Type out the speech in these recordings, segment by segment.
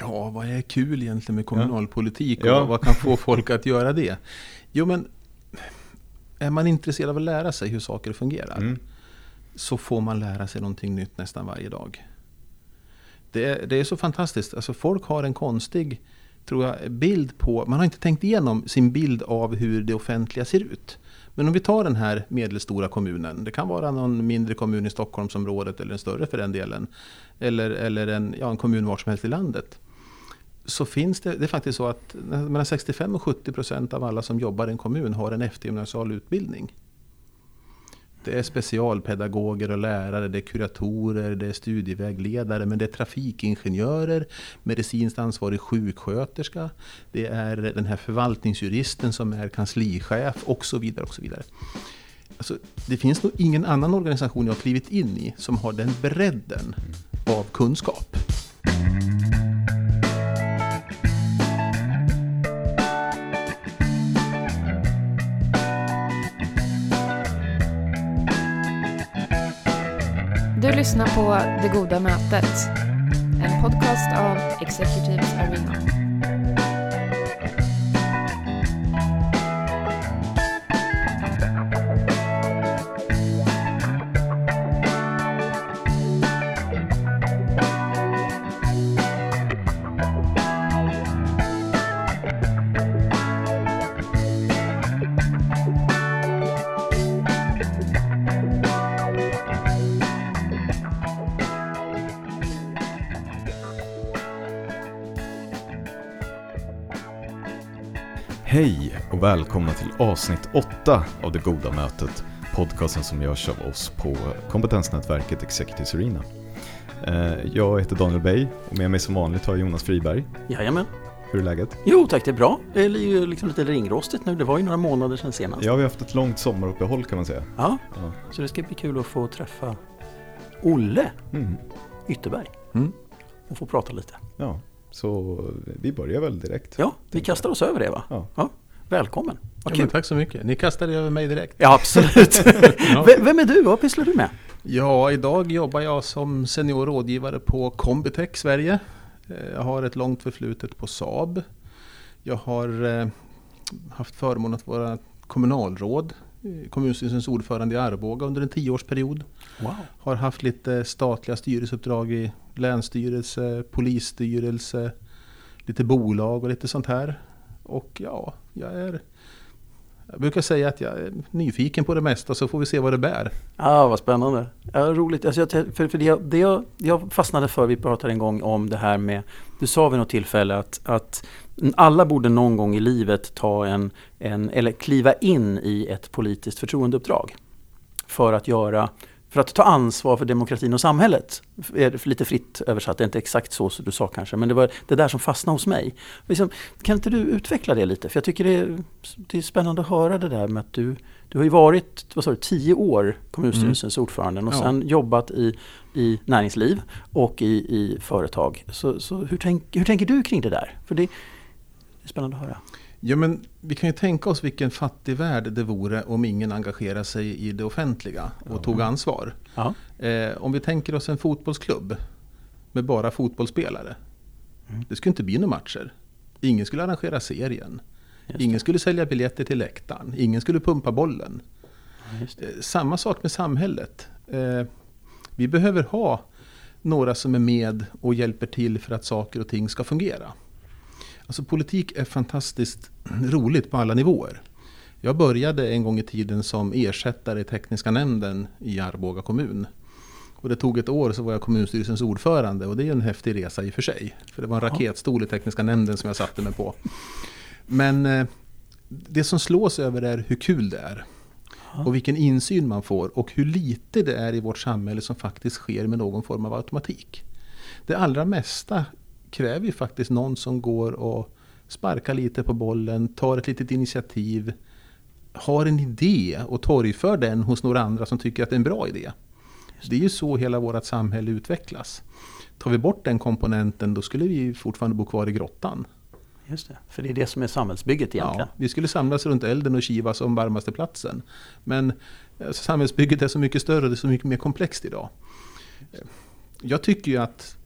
Ja, vad är kul egentligen med kommunalpolitik och Ja. vad kan få folk att göra det? Jo, men är man intresserad av att lära sig hur saker fungerar Mm. så får man lära sig någonting nytt nästan varje dag. Det är, det är så fantastiskt. Alltså folk har en konstig tror jag, bild på... Man har inte tänkt igenom sin bild av hur det offentliga ser ut. Men om vi tar den här medelstora kommunen. Det kan vara någon mindre kommun i Stockholmsområdet eller en större för den delen. Eller, eller en, ja, en kommun var som helst i landet. Så finns det, det är faktiskt så att mellan 65 och 70 procent av alla som jobbar i en kommun har en eftergymnasial utbildning. Det är specialpedagoger och lärare, det är kuratorer, det är studievägledare, men det är trafikingenjörer, medicinskt ansvarig sjuksköterska, det är den här förvaltningsjuristen som är kanslichef och så vidare. Och så vidare. Alltså, det finns nog ingen annan organisation jag har klivit in i som har den bredden av kunskap. Lyssnar på Det Goda Mötet. En podcast av Executives Arena. Hej och välkomna till avsnitt 8 av Det Goda Mötet. Podcasten som görs av oss på kompetensnätverket Executives Arena. Eh, Jag heter Daniel Bey och med mig som vanligt har jag Jonas Friberg. Jajamän. Hur är läget? Jo tack, det är bra. Det är ju liksom lite ringrostigt nu. Det var ju några månader sedan senast. Ja, vi har haft ett långt sommaruppehåll kan man säga. Ja, Ja. så det ska bli kul att få träffa Olle Mm. Ytterberg Mm. och få prata lite. ja, så vi börjar väl direkt. Ja, vi kastar oss över det va? Ja. Välkommen. Ja, Vad men kul. tack så mycket. Ni kastade över mig direkt. Ja, absolut. Ja. Vem är du? Vad pysslar du med? Ja, idag jobbar jag som senior rådgivare på Combitech Sverige. Eh, Jag har ett långt förflutet på Saab. Jag har eh, haft förmånen att vara kommunalråd, kommunstyrelsens ordförande i Arboga under en tioårsperiod. Wow. Har haft lite statliga styrelseuppdrag i länsstyrelse, polisstyrelse, lite bolag och lite sånt här. Och ja, jag är... Jag brukar säga att jag är nyfiken på det mesta så får vi se vad det bär. Ja, vad spännande. Ja, roligt. Alltså jag, för för det, jag, det jag, jag fastnade för, vi pratade en gång om det här med, du sa vid något tillfälle att, att alla borde någon gång i livet ta en, en, eller kliva in i ett politiskt förtroendeuppdrag. För att göra, för att ta ansvar för demokratin och samhället. Lite fritt översatt, det är inte exakt så som du sa kanske, men det var det där som fastnade hos mig. Liksom, kan inte du utveckla det lite? För jag tycker det är, det är spännande att höra det där med att du, du har ju varit, vad sa du, tio år kommunstyrelsens ordförande och Ja. sen jobbat i, i näringsliv och i, i företag. Så, så hur, tänk, hur tänker du kring det där? För det, spännande att höra. Ja, men vi kan ju tänka oss vilken fattig värld det vore om ingen engagerade sig i det offentliga och Ja. tog ansvar. Ja. Eh, om vi tänker oss en fotbollsklubb med bara fotbollsspelare. Mm. Det skulle inte bli några matcher. Ingen skulle arrangera serien. Just Ingen skulle sälja biljetter till läktaren. Ingen skulle pumpa bollen. det, just det. Eh, Samma sak med samhället. Eh, Vi behöver ha några som är med och hjälper till för att saker och ting ska fungera. Alltså politik är fantastiskt roligt på alla nivåer. Jag började en gång i tiden som ersättare i tekniska nämnden i Arboga kommun. Och det tog ett år så var jag kommunstyrelsens ordförande och det är en häftig resa i och för sig. För det var en raketstol i tekniska nämnden som jag satte mig på. Men eh, det som slås över är hur kul det är. Och vilken insyn man får och hur lite det är i vårt samhälle som faktiskt sker med någon form av automatik. Det allra mesta kräver ju faktiskt någon som går och sparkar lite på bollen, tar ett litet initiativ, har en idé och torgför den hos några andra som tycker att det är en bra idé. Det är ju så hela vårt samhälle utvecklas. Tar vi bort den komponenten då skulle vi fortfarande bo kvar i grottan. Just det. För det är det som är samhällsbygget egentligen. Ja, vi skulle samlas runt elden och kivas om varmaste platsen. Men eh, samhällsbygget är så mycket större och det är så mycket mer komplext idag. Jag tycker ju att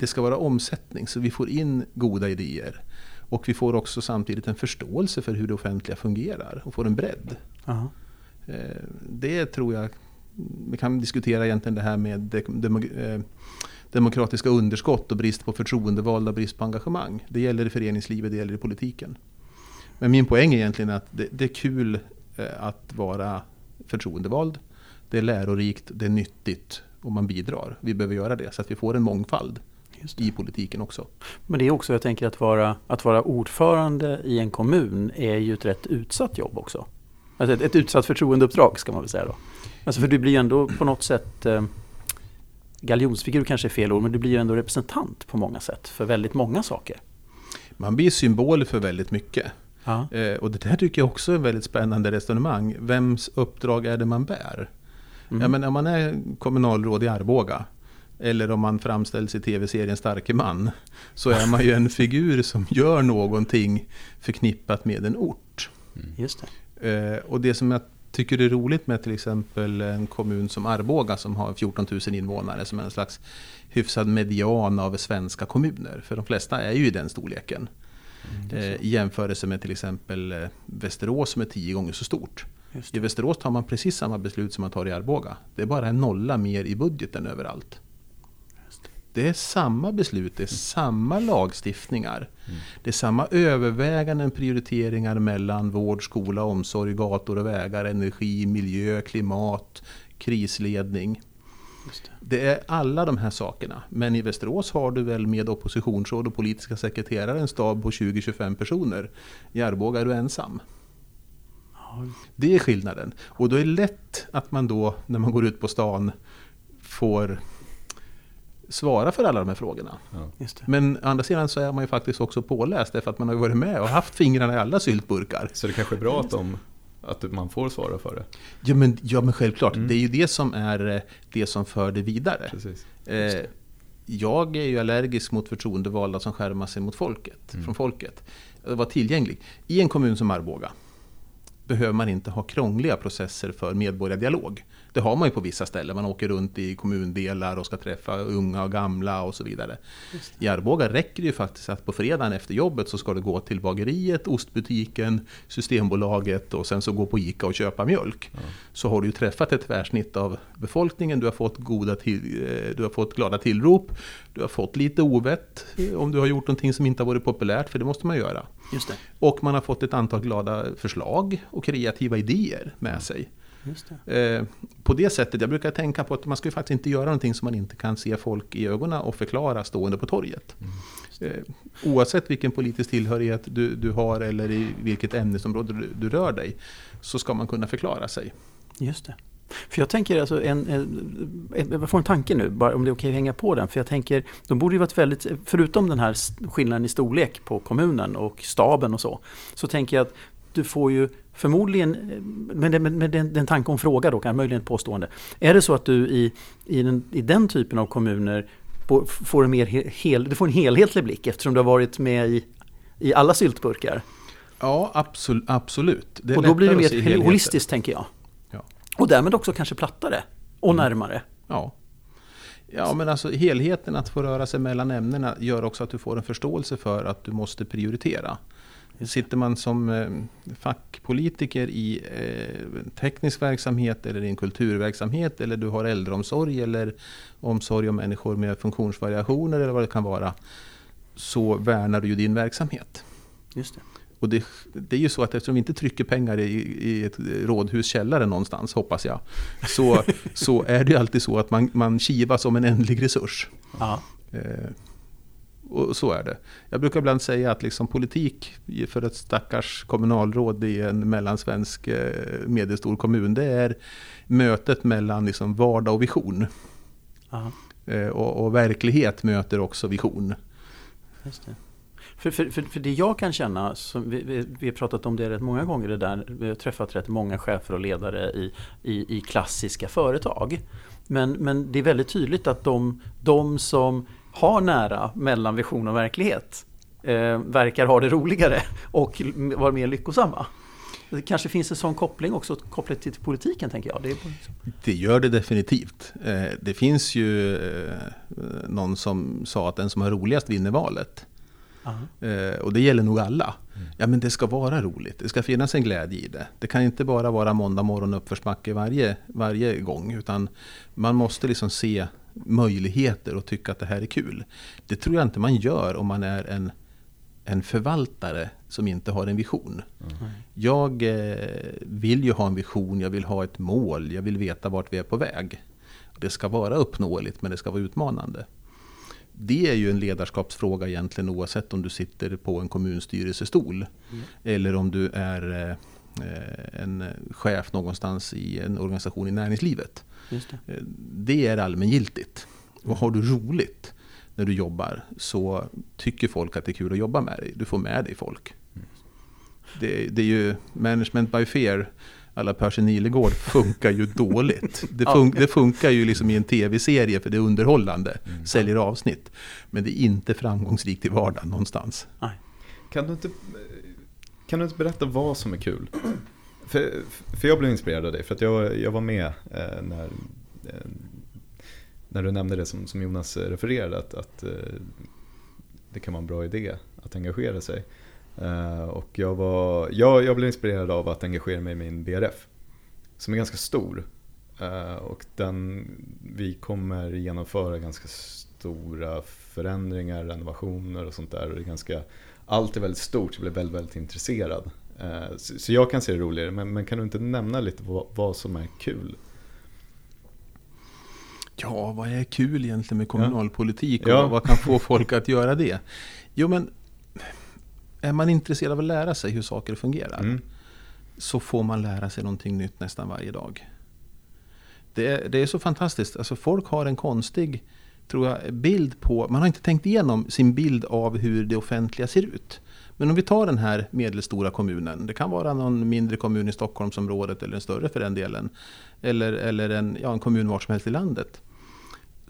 det ska vara omsättning så vi får in goda idéer. Och vi får också samtidigt en förståelse för hur det offentliga fungerar och får en bredd. Aha. Eh, Det tror jag, vi kan diskutera egentligen det här med eh, demokratiska underskott och brist på förtroendevalda och brist på engagemang. Det gäller i föreningslivet, det gäller i politiken. Men min poäng är egentligen att det, det är kul eh, att vara förtroendevald. Det är lärorikt, det är nyttigt och man bidrar. Vi behöver göra det så att vi får en mångfald. I politiken också. Men det är också, jag tänker att vara, att vara ordförande i en kommun är ju ett rätt utsatt jobb också. Alltså ett, ett utsatt förtroendeuppdrag ska man väl säga då. Alltså för du blir ju ändå på något sätt eh, galjonsfigur kanske är fel ord, men du blir ju ändå representant på många sätt för väldigt många saker. Man blir symbol för väldigt mycket. Ja. Eh, och det där tycker jag också är ett väldigt spännande resonemang. Vems uppdrag är det man bär? Mm. Ja, men om man är kommunalråd i Arboga eller om man framställs i tv-serien Starke man så är man ju en figur som gör någonting förknippat med en ort. Just det. Eh, och det som jag tycker är roligt med till exempel en kommun som Arboga som har 14 000 invånare som är en slags hyfsad median av svenska kommuner. För de flesta är ju i den storleken. Eh, I jämförelse med till exempel eh, Västerås som är tio gånger så stort. I. Västerås tar man precis samma beslut som man tar i Arboga. Det är bara en nolla mer i budgeten överallt. Det. Är samma beslut, det är samma lagstiftningar. Det är samma överväganden, prioriteringar mellan vård, skola, omsorg, gator och vägar, energi, miljö, klimat, krisledning. Det. Det är alla de här sakerna. Men i Västerås har du väl med oppositionsråd och politiska sekreterare en stab på 20-25 personer. I Arboga är du ensam. Ja, Det är skillnaden. Och då är det lätt att man då, när man går ut på stan, får svara för alla de här frågorna. Ja. just det. Men å andra sidan så är man ju faktiskt också påläst, därför att man har varit med och haft fingrarna i alla syltburkar. Så det kanske är bra att, de, att man får svara för det. Ja men, ja, men självklart, Mm. det är ju det som är eh, det som för det vidare. Precis. Eh, jag är ju allergisk mot förtroendevalda som skärmar sig mot folket, Mm. från folket. Att vara tillgänglig. I en kommun som Arboga behöver man inte ha krångliga processer för medborgardialog. Det har man ju på vissa ställen. Man åker runt i kommundelar och ska träffa unga och gamla och så vidare. I Arboga räcker det ju faktiskt att på fredagen efter jobbet så ska du gå till bageriet, ostbutiken, Systembolaget och sen så gå på ICA och köpa mjölk. Ja. Så har du ju träffat ett tvärsnitt av befolkningen, du har fått, goda till, eh, du har fått glada tillrop, du har fått lite ovett eh, om du har gjort någonting som inte har varit populärt, för det måste man göra. Just det. Och man har fått ett antal glada förslag och kreativa idéer med sig. Det. Eh, på det sättet, jag brukar tänka på att man ska ju faktiskt inte göra någonting som man inte kan se folk i ögonen och förklara stående på torget. Eh, oavsett vilken politisk tillhörighet du, du har eller i vilket ämnesområde du, du rör dig, så ska man kunna förklara sig. Just det. För jag tänker alltså, en, en, en, jag får en tanke nu, bara om det är okej att hänga på den. För jag tänker, de borde ju varit väldigt, förutom den här skillnaden i storlek på kommunen och staben och så, så tänker jag att du får ju förmodligen, med, den- med den, den tanke om fråga då, kan möjligen ett påstående. Är det så att du i, i, den, i den typen av kommuner får en, mer he- hel, du får en helhetlig blick eftersom du har varit med i, i alla syltburkar? Ja, absolut. absolut. Och då blir det mer holistiskt tänker jag. Och därmed också kanske plattare och Mm. närmare. Ja. ja, men alltså helheten att få röra sig mellan ämnena gör också att du får en förståelse för att du måste prioritera. Sitter man som eh, fackpolitiker i eh, teknisk verksamhet eller i en kulturverksamhet eller du har äldreomsorg eller omsorg om människor med funktionsvariationer eller vad det kan vara så värnar du ju din verksamhet. Just det. Och det, det är ju så att eftersom vi inte trycker pengar i, i ett rådhus källare någonstans, hoppas jag, så, så är det ju alltid så att man, man kivas om en ändlig resurs. Ja. Eh, och så är det. Jag brukar ibland säga att liksom politik för ett stackars kommunalråd i en mellansvensk eh, medelstor kommun, det är mötet mellan liksom vardag och vision. Eh, och, och verklighet möter också vision. Just det. För, för, för, för det jag kan känna, som vi, vi, vi har pratat om det rätt många gånger det där, vi har träffat rätt många chefer och ledare i, i, i klassiska företag. Men, men det är väldigt tydligt att de, de som har nära mellan vision och verklighet eh, verkar ha det roligare och vara mer lyckosamma. Det kanske finns en sån koppling också kopplat till politiken tänker jag. Det, är... det gör det definitivt. Eh, det finns ju eh, någon som sa att den som har roligast vinner valet. Uh-huh. Och det gäller nog alla. Mm. Ja men det ska vara roligt, det ska finnas en glädje i det. Det kan inte bara vara måndag morgon uppförsbacke varje, varje gång. Utan man måste liksom se möjligheter och tycka att det här är kul. Det tror jag inte man gör om man är en, en förvaltare som inte har en vision. Mm. Jag eh, vill ju ha en vision, jag vill ha ett mål, jag vill veta vart vi är på väg. Det ska vara uppnåeligt men det ska vara utmanande. Det är ju en ledarskapsfråga egentligen oavsett om du sitter på en kommunstyrelsestol mm. eller om du är eh, en chef någonstans i en organisation i näringslivet. Det. Eh, det. är allmängiltigt. Och har du roligt när du jobbar så tycker folk att det är kul att jobba med dig. Du får med dig folk. Det, det är ju management by fear alla Percy Nilegård funkar ju dåligt. Det, fun det, funkar ju liksom i en tv-serie för det är underhållande, mm. säljer avsnitt. Men det är inte framgångsrikt i vardagen någonstans. Nej. Kan, du inte, kan du inte berätta vad som är kul? För, för jag blev inspirerad av dig, för att jag, jag var med eh, när, eh, när du nämnde det som, som Jonas refererade, att, att eh, det kan vara en bra idé att engagera sig. Uh, och jag, var, jag, jag blev inspirerad av att engagera mig i min BRF. Som är ganska stor. Uh, och den, vi kommer genomföra ganska stora förändringar, renovationer och sånt där. Och det är ganska, allt är väldigt stort, jag blev väldigt, väldigt intresserad. Så, så, jag kan se det roligare, men, men kan du inte nämna lite vad, vad som är kul? Ja, vad är kul egentligen med kommunalpolitik och ja. vad kan få folk att göra det? Jo, men är man intresserad av att lära sig hur saker fungerar mm. så får man lära sig någonting nytt nästan varje dag. Det är, det är så fantastiskt. Alltså folk har en konstig tror jag, bild på... Man har inte tänkt igenom sin bild av hur det offentliga ser ut. Men om vi tar den här medelstora kommunen. Det kan vara någon mindre kommun i Stockholmsområdet eller en större för den delen. Eller, eller en, ja, en kommun var som helst i landet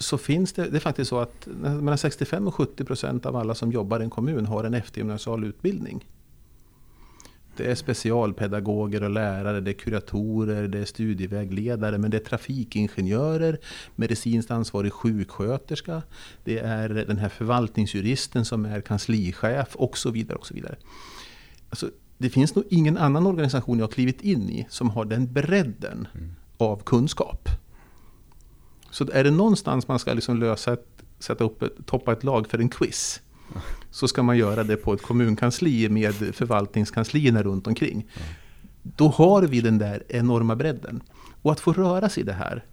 så finns det, det är faktiskt så att mellan 65 och 70 procent av alla som jobbar i en kommun har en eftergymnasial utbildning. Det är specialpedagoger och lärare, det är kuratorer, det är studievägledare, men det är trafikingenjörer, medicinskt ansvarig sjuksköterska, det är den här förvaltningsjuristen som är kanslichef och så vidare. Och så vidare. Alltså, det finns nog ingen annan organisation jag har klivit in i som har den bredden mm. av kunskap. Så är det någonstans man ska liksom lösa ett, sätta upp ett, toppa ett lag för en quiz. Så ska man göra det på ett kommunkansli med förvaltningskanslierna runt omkring. Då har vi den där enorma bredden. Och att få röra sig i det här.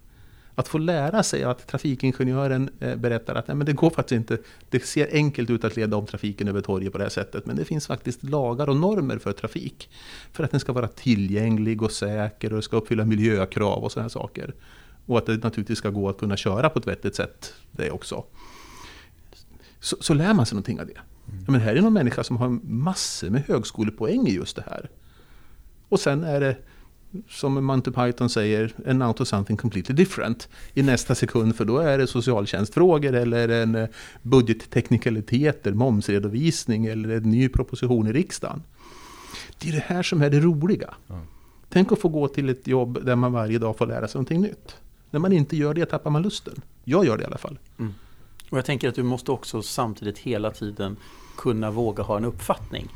Att få lära sig att trafikingenjören eh, berättar att nej, men det går faktiskt inte. Det ser enkelt ut att leda om trafiken över torget på det här sättet. Men det finns faktiskt lagar och normer för trafik. För att den ska vara tillgänglig och säker och ska uppfylla miljökrav och sådana saker. Och att det naturligtvis ska gå att kunna köra på ett vettigt sätt det också. Så, så lär man sig någonting av det. Mm. Men här är någon människa som har massor med högskolepoäng i just det här. Och sen är det, som Monty Python säger, en out of something completely different i nästa sekund. För då är det socialtjänstfrågor eller en eh, budgetteknikaliteter, momsredovisning eller en ny proposition i riksdagen. Det är det här som är det roliga. Mm. Tänk att få gå till ett jobb där man varje dag får lära sig någonting nytt. När man inte gör det tappar man lusten. Jag gör det i alla fall. Mm. Och jag tänker att du måste också samtidigt hela tiden kunna våga ha en uppfattning.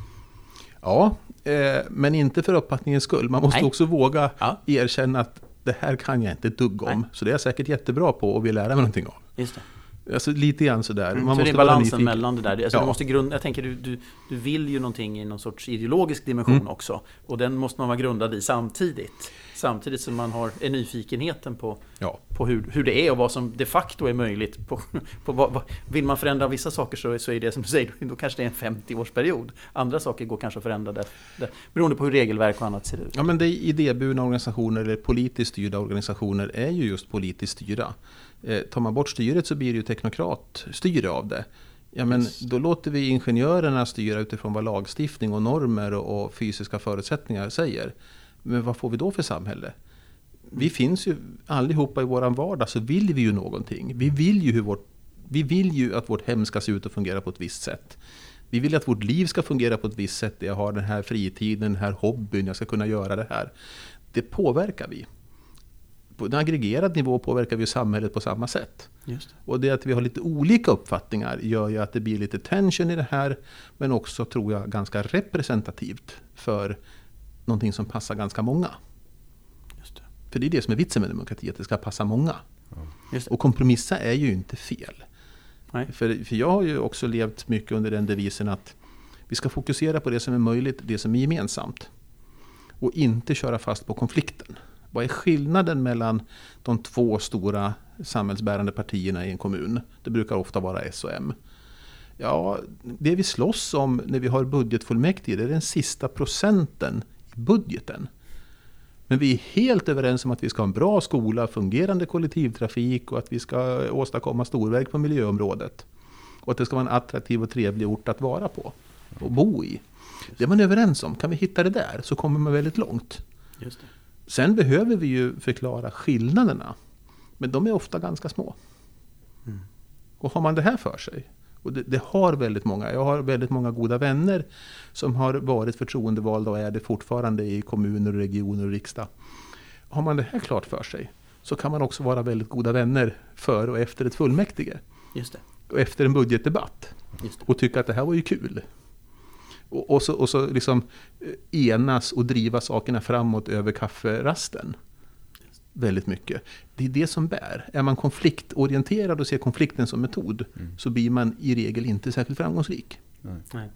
Ja, eh, men inte för uppfattningens skull. Man måste Nej. också våga ja. erkänna att det här kan jag inte dugg om. Nej. Så det är jag säkert jättebra på och vill lära mig någonting av. Just det. Alltså lite grann sådär. Mm, Man så måste det är balansen mellan det där. Alltså ja. du måste grunda, jag tänker du, du, du vill ju någonting i någon sorts ideologisk dimension mm. också. Och den måste man vara grundad i samtidigt. Samtidigt som man har är nyfikenheten på, ja. på hur, hur det är och vad som de facto är möjligt. På, på vad, vill man förändra vissa saker så, så är det som du säger, då kanske det är en 50-årsperiod. Andra saker går kanske att förändra där, där, beroende på hur regelverk och annat ser ut. Ja men det idéburna organisationer eller politiskt styrda organisationer är ju just politiskt styrda. Eh, tar man bort styret så blir det ju teknokratstyre av det. Ja, men då låter vi ingenjörerna styra utifrån vad lagstiftning och normer och, och fysiska förutsättningar säger. Men vad får vi då för samhälle? Vi finns ju allihopa i våran vardag så vill vi ju någonting. Vi vill ju, hur vårt, vi vill ju att vårt hem ska se ut och fungera på ett visst sätt. Vi vill att vårt liv ska fungera på ett visst sätt. Jag har den här fritiden, den här hobbyn, jag ska kunna göra det här. Det påverkar vi. På en aggregerad nivå påverkar vi samhället på samma sätt. Det. Och det att vi har lite olika uppfattningar gör ju att det blir lite tension i det här. Men också, tror jag, ganska representativt för någonting som passar ganska många. Just det. För det är det som är vitsen med demokrati, att det ska passa många. Just det. Och kompromissa är ju inte fel. Nej. För, för jag har ju också levt mycket under den devisen att vi ska fokusera på det som är möjligt, det som är gemensamt. Och inte köra fast på konflikten. Vad är skillnaden mellan de två stora samhällsbärande partierna i en kommun? Det brukar ofta vara S och M. Ja, det vi slåss om när vi har budgetfullmäktige, det är den sista procenten budgeten. Men vi är helt överens om att vi ska ha en bra skola, fungerande kollektivtrafik och att vi ska åstadkomma storverk på miljöområdet. Och att det ska vara en attraktiv och trevlig ort att vara på och bo i. Det är man överens om. Kan vi hitta det där så kommer man väldigt långt. Sen behöver vi ju förklara skillnaderna. Men de är ofta ganska små. Mm. Och har man det här för sig, och det, det har väldigt många, jag har väldigt många goda vänner som har varit förtroendevalda och är det fortfarande i kommuner, regioner och riksdag. Har man det här klart för sig så kan man också vara väldigt goda vänner före och efter ett fullmäktige. Just det. Och efter en budgetdebatt. Och tycka att det här var ju kul. Och, och så, och så liksom eh, enas och driva sakerna framåt över kafferasten. Väldigt mycket. Det är det som bär. Är man konfliktorienterad och ser konflikten som metod Mm. så blir man i regel inte särskilt framgångsrik. Nej.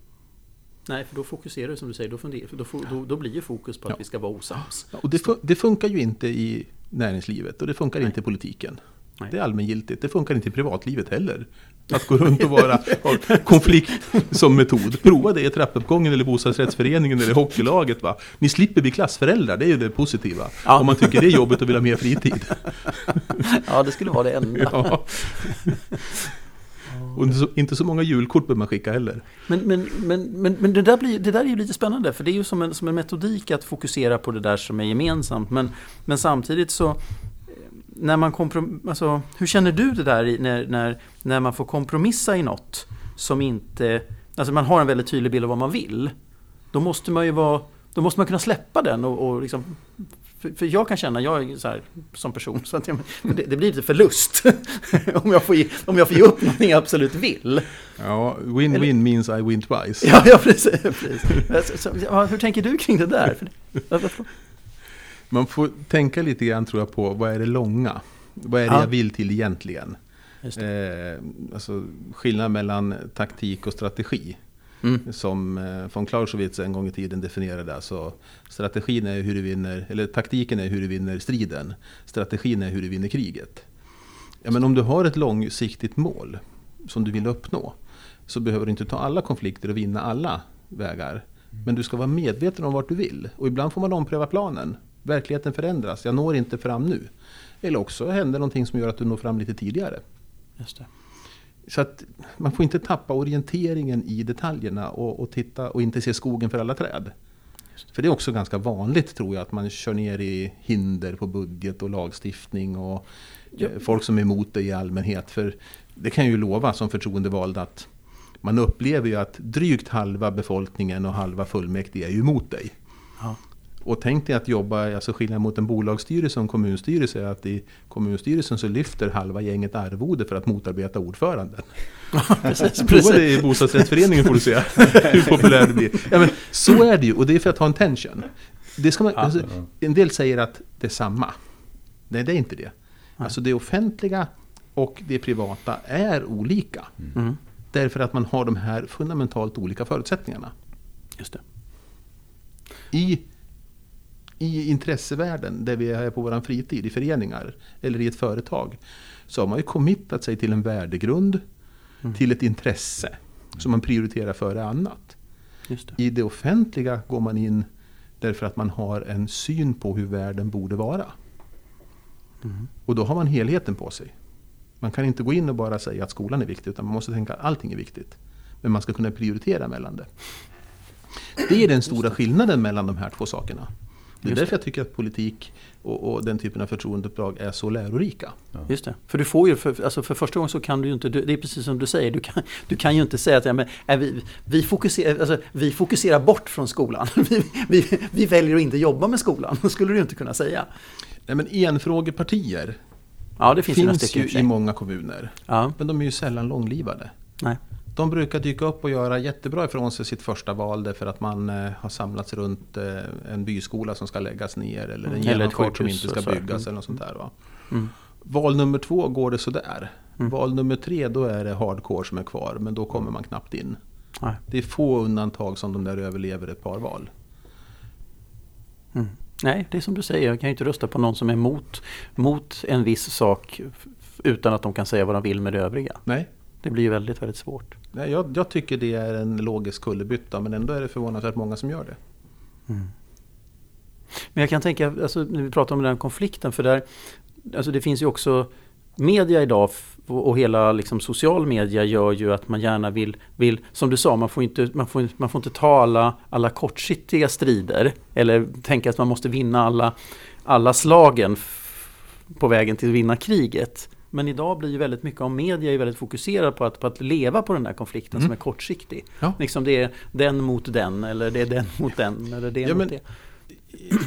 Nej, för då fokuserar du som du säger, då, funderar, då, då, då blir ju fokus på att Ja. vi ska vara osams. Ja, Och det, det funkar ju inte i näringslivet och det funkar Nej. inte i politiken. Nej. Det är allmängiltigt. Det funkar inte i privatlivet heller. Att gå runt och vara, konflikt som metod. Prova det i trappuppgången eller bostadsrättsföreningen eller hockeylaget. Va? Ni slipper bli klassföräldrar, det är ju det positiva. Ja. Om man tycker det är jobbigt och vill ha mer fritid. Ja, det skulle vara det enda. Ja. Och inte så, inte så många julkort behöver man skicka heller. Men, men, men, men, men det, där blir, det där är ju lite spännande, för det är ju som en, som en metodik att fokusera på det där som är gemensamt. Men, men samtidigt så, när man komprom, alltså, hur känner du det där när, när, när man får kompromissa i något som inte, alltså man har en väldigt tydlig bild av vad man vill. Då måste man ju vara, då måste man kunna släppa den och, och liksom för, för jag kan känna, jag är så här som person, så att jag, det, det blir lite förlust om, jag får ge, om jag får ge upp någonting jag absolut vill. Ja, win-win means I win twice. Ja, ja precis. precis. Så, så, hur tänker du kring det där? Man får tänka lite grann tror jag på vad är det långa? Vad är det Ja. jag vill till egentligen? Just. Eh, alltså skillnad mellan taktik och strategi. Mm. Som eh, von Clausewitz en gång i tiden definierade. Alltså, strategin är hur du vinner, eller taktiken är hur du vinner striden. Strategin är hur du vinner kriget. Ja, men om du har ett långsiktigt mål som du vill uppnå. Så behöver du inte ta alla konflikter och vinna alla vägar. Men du ska vara medveten om vart du vill. Och ibland får man ompröva planen. Verkligheten förändras. Jag når inte fram nu. Eller också händer någonting som gör att du når fram lite tidigare. Just det. Så att man får inte tappa orienteringen i detaljerna och, och titta och inte se skogen för alla träd. För det är också ganska vanligt tror jag att man kör ner i hinder på budget och lagstiftning och Ja. eh, folk som är emot det i allmänhet. För det kan jag ju lova som förtroendevald att man upplever ju att drygt halva befolkningen och halva fullmäktige är ju emot dig. Och tänk dig att jobba, alltså skillnaden mot en bolagsstyrelse och en kommunstyrelse är att i kommunstyrelsen så lyfter halva gänget arvode för att motarbeta ordföranden. precis, Prova det i bostadsrättsföreningen får du se hur populär det blir. Ja, men så är det ju och det är för att ha en tension. Det ska man, alltså, en del säger att det är samma. Nej, det är inte det. Alltså det offentliga och det privata är olika. Mm. Därför att man har de här fundamentalt olika förutsättningarna. Just det. I, I intressevärlden, där vi är på vår fritid, i föreningar eller i ett företag, så har man ju committat sig till en värdegrund, Mm. till ett intresse som man prioriterar före annat. Det. I det offentliga går man in därför att man har en syn på hur världen borde vara. Mm. Och då har man helheten på sig. Man kan inte gå in och bara säga att skolan är viktig, utan man måste tänka att allting är viktigt. Men man ska kunna prioritera mellan det. Det är den stora skillnaden mellan de här två sakerna. Det är Just därför jag tycker att politik och, och den typen av förtroendeuppdrag är så lärorika. Just det. För du får ju, för, alltså för första gången så kan du ju inte, det är precis som du säger, du kan, du kan ju inte säga att ja, men, vi, vi, fokuserar, alltså, vi fokuserar bort från skolan. Vi, vi, vi väljer att inte jobba med skolan, det skulle du ju inte kunna säga. Nej, men enfrågepartier Ja, det finns, finns, ju i många kommuner. Ja, Men de är ju sällan långlivade. nej. De brukar dyka upp och göra jättebra ifrån sig sitt första val därför att man eh, har samlats runt eh, en byskola som ska läggas ner eller en Mm, genomfart som sjukhus inte ska byggas Mm. eller något sånt där. Va? Mm. Val nummer två går det sådär. Mm. Val nummer tre då är det hardcore som är kvar men då kommer man knappt in. Nej. Det är få undantag som de där överlever ett par val. Mm. Nej, det är som du säger, jag kan ju inte rösta på någon som är mot, mot en viss sak utan att de kan säga vad de vill med det övriga. Nej, Det blir ju väldigt, väldigt svårt. Nej jag, jag tycker det är en logisk kullerbytta men ändå är det förvånansvärt många som gör det. Men jag kan tänka, alltså, när vi pratar om den konflikten, för där, alltså det finns ju också Media idag och hela liksom social media gör ju att man gärna vill, vill som du sa, man får inte, man får, man får inte ta alla, alla kortsiktiga strider eller tänka att man måste vinna alla, alla slagen på vägen till att vinna kriget. Men idag blir ju väldigt mycket av media är väldigt fokuserad på att, på att leva på den där konflikten Mm. som är kortsiktig. Ja. Liksom det är den mot den eller det är den mot den eller det Ja, mot men- det.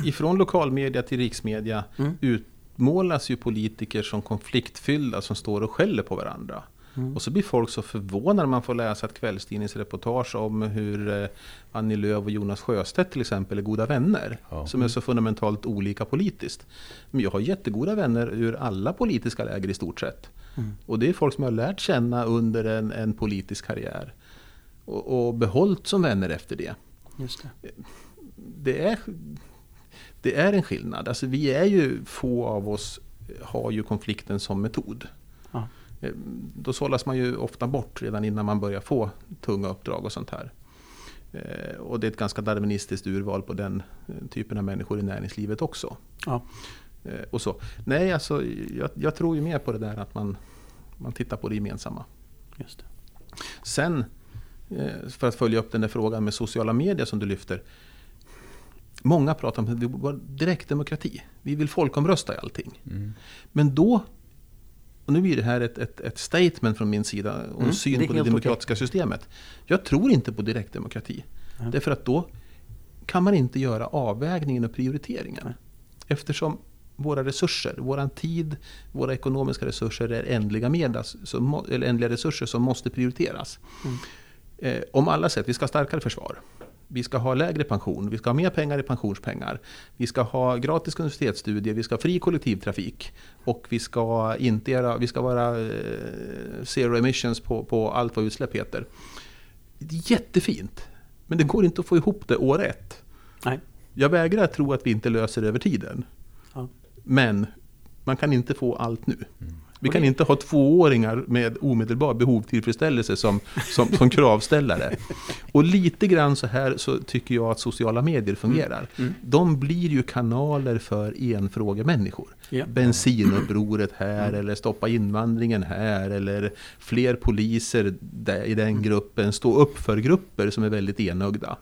Ifrån lokalmedia till riksmedia Mm. utmålas ju politiker som konfliktfyllda som står och skäller på varandra. Mm. Och så blir folk så förvånade när man får läsa ett kvällstidningsreportage om hur eh, Annie Lööf och Jonas Sjöstedt till exempel är goda vänner. Ja. Som är så fundamentalt olika politiskt. Men jag har jättegoda vänner ur alla politiska läger i stort sett. Mm. Och det är folk som jag har lärt känna under en, en politisk karriär. Och, och behållit som vänner efter det Just det. det är, det är en skillnad. Alltså vi är ju, få av oss har ju konflikten som metod. Eh, Då sållas man ju ofta bort redan innan man börjar få tunga uppdrag och sånt här. Eh, Och det är ett ganska darwinistiskt urval på den eh, typen av människor i näringslivet också. Ja. Och så. Nej, alltså, jag, jag tror ju mer på det där att man, man tittar på det gemensamma. Just det. Sen, för att följa upp den där frågan med sociala medier som du lyfter. Många pratar om direktdemokrati. Vi vill folkomrösta i allting. Mm. Men då, och nu blir det här ett, ett, ett statement från min sida och en Mm, syn det på det demokratiska systemet. Jag tror inte på direktdemokrati. Nej. Därför att då kan man inte göra avvägningen och prioriteringen. Nej. Eftersom våra resurser, våran tid, våra ekonomiska resurser är ändliga, medel, som, ändliga resurser som måste prioriteras. Mm. Eh, om alla sätt, vi ska ha starkare försvar. Vi ska ha lägre pension, vi ska ha mer pengar i pensionspengar. Vi ska ha gratis universitetsstudier, vi ska ha fri kollektivtrafik. Och vi ska, inte göra, vi ska vara eh, zero emissions på, på allt vad utsläpp heter. Det är jättefint. Men det går inte att få ihop det år ett. Nej. Jag vägrar tro att vi inte löser det över tiden. Ja. Men man kan inte få allt nu. Vi kan inte ha tvååringar med omedelbar behovstillfredsställelse som, som, som kravställare. Och lite grann så här så tycker jag att sociala medier fungerar. Mm. De blir ju kanaler för enfrågemänniskor. Ja. Bensinupproret här eller stoppa invandringen här eller fler poliser där, i den gruppen. Stå upp för grupper som är väldigt enögda.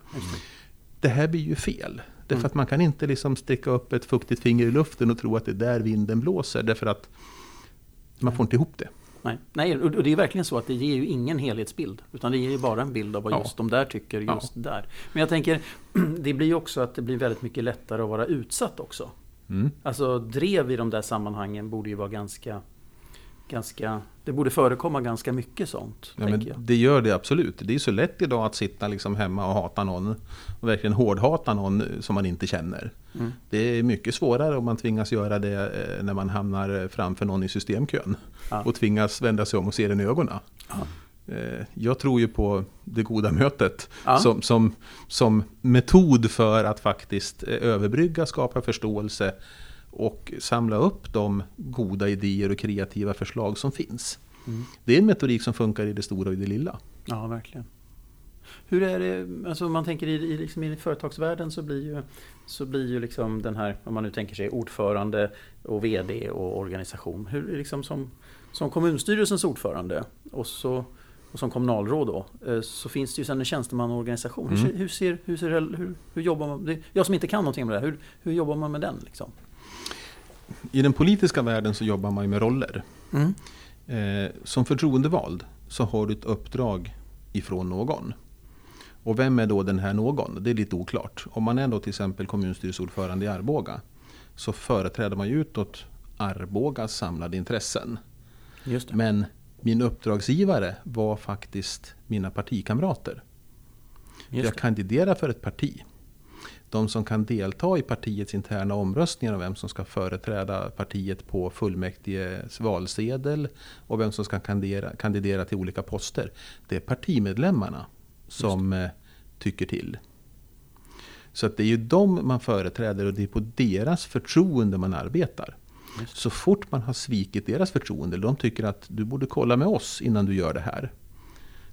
Det här blir ju fel. Därför Mm. att man kan inte liksom sticka upp ett fuktigt finger i luften och tro att det är där vinden blåser. Därför att man får inte ihop det. Nej. Nej, och det är verkligen så att det ger ju ingen helhetsbild. Utan det ger ju bara en bild av vad Ja. just de där tycker Ja. just där. Men jag tänker, det blir ju också att det blir väldigt mycket lättare att vara utsatt också. Mm. Alltså drev i de där sammanhangen borde ju vara ganska, ganska det borde förekomma ganska mycket sånt. Ja, men jag. det gör det absolut. Det är så lätt idag att sitta liksom hemma och hata någon. Och verkligen hårdhata någon som man inte känner. Mm. Det är mycket svårare om man tvingas göra det eh, när man hamnar framför någon i systemkön. Ja. Och tvingas vända sig om och se den i ögonen. Ja. Eh, Jag tror ju på det goda mötet Ja. som, som, som metod för att faktiskt eh, överbrygga, skapa förståelse och samla upp de goda idéer och kreativa förslag som finns. Mm. Det är en metodik som funkar i det stora och i det lilla. Ja, verkligen. Hur är det, alltså om man tänker i, i, liksom i företagsvärlden så blir ju, så blir ju liksom den här, om man nu tänker sig ordförande och VD och organisation. Hur liksom som, som kommunstyrelsens ordförande och så och som kommunalråd då, eh, så finns det ju sedan en tjänstemannaorganisation. Mm. Hur, ser- hur, ser, hur, ser, hur, hur jobbar man? Jag som inte kan någonting med det här, hur, hur jobbar man med den? Liksom? I den politiska världen så jobbar man ju med roller. Mm. Eh, som förtroendevald så har du ett uppdrag ifrån någon. Och vem är då den här någon? Det är lite oklart. Om man är då till exempel kommunstyrelseordförande i Arboga så företräder man ju utåt Arbogas samlade intressen. Men min uppdragsgivare var faktiskt mina partikamrater. Jag kandiderar för ett parti. De som kan delta i partiets interna omröstningar om vem som ska företräda partiet på fullmäktiges valsedel och vem som ska kandidera, kandidera till olika poster. Det är partimedlemmarna som eh, tycker till. Så att det är ju dem man företräder och det är på deras förtroende man arbetar. Just. Så fort man har svikit deras förtroende, de tycker att du borde kolla med oss innan du gör det här.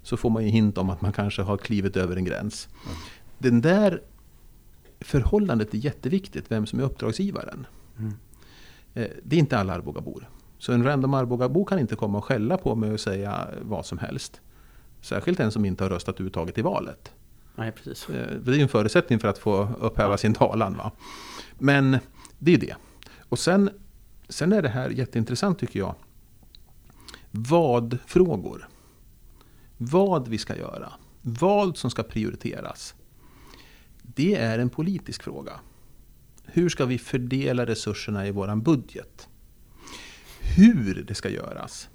Så får man ju hint om att man kanske har klivit över en gräns. Den där förhållandet är jätteviktigt, vem som är uppdragsgivaren. Mm. Eh, Det är inte alla Arbogabor. Så en random Arbogabo kan inte komma och skälla på mig och säga vad som helst. Särskilt en som inte har röstat uttaget i valet. Nej, precis. Eh, Det är ju en förutsättning för att få upphäva sin talan. Va? Men det är det. Och sen, sen är det här jätteintressant tycker jag. Vad-frågor. Vad vi ska göra. Vad som ska prioriteras. Det är en politisk fråga. Hur ska vi fördela resurserna i våran budget? Hur det ska göras.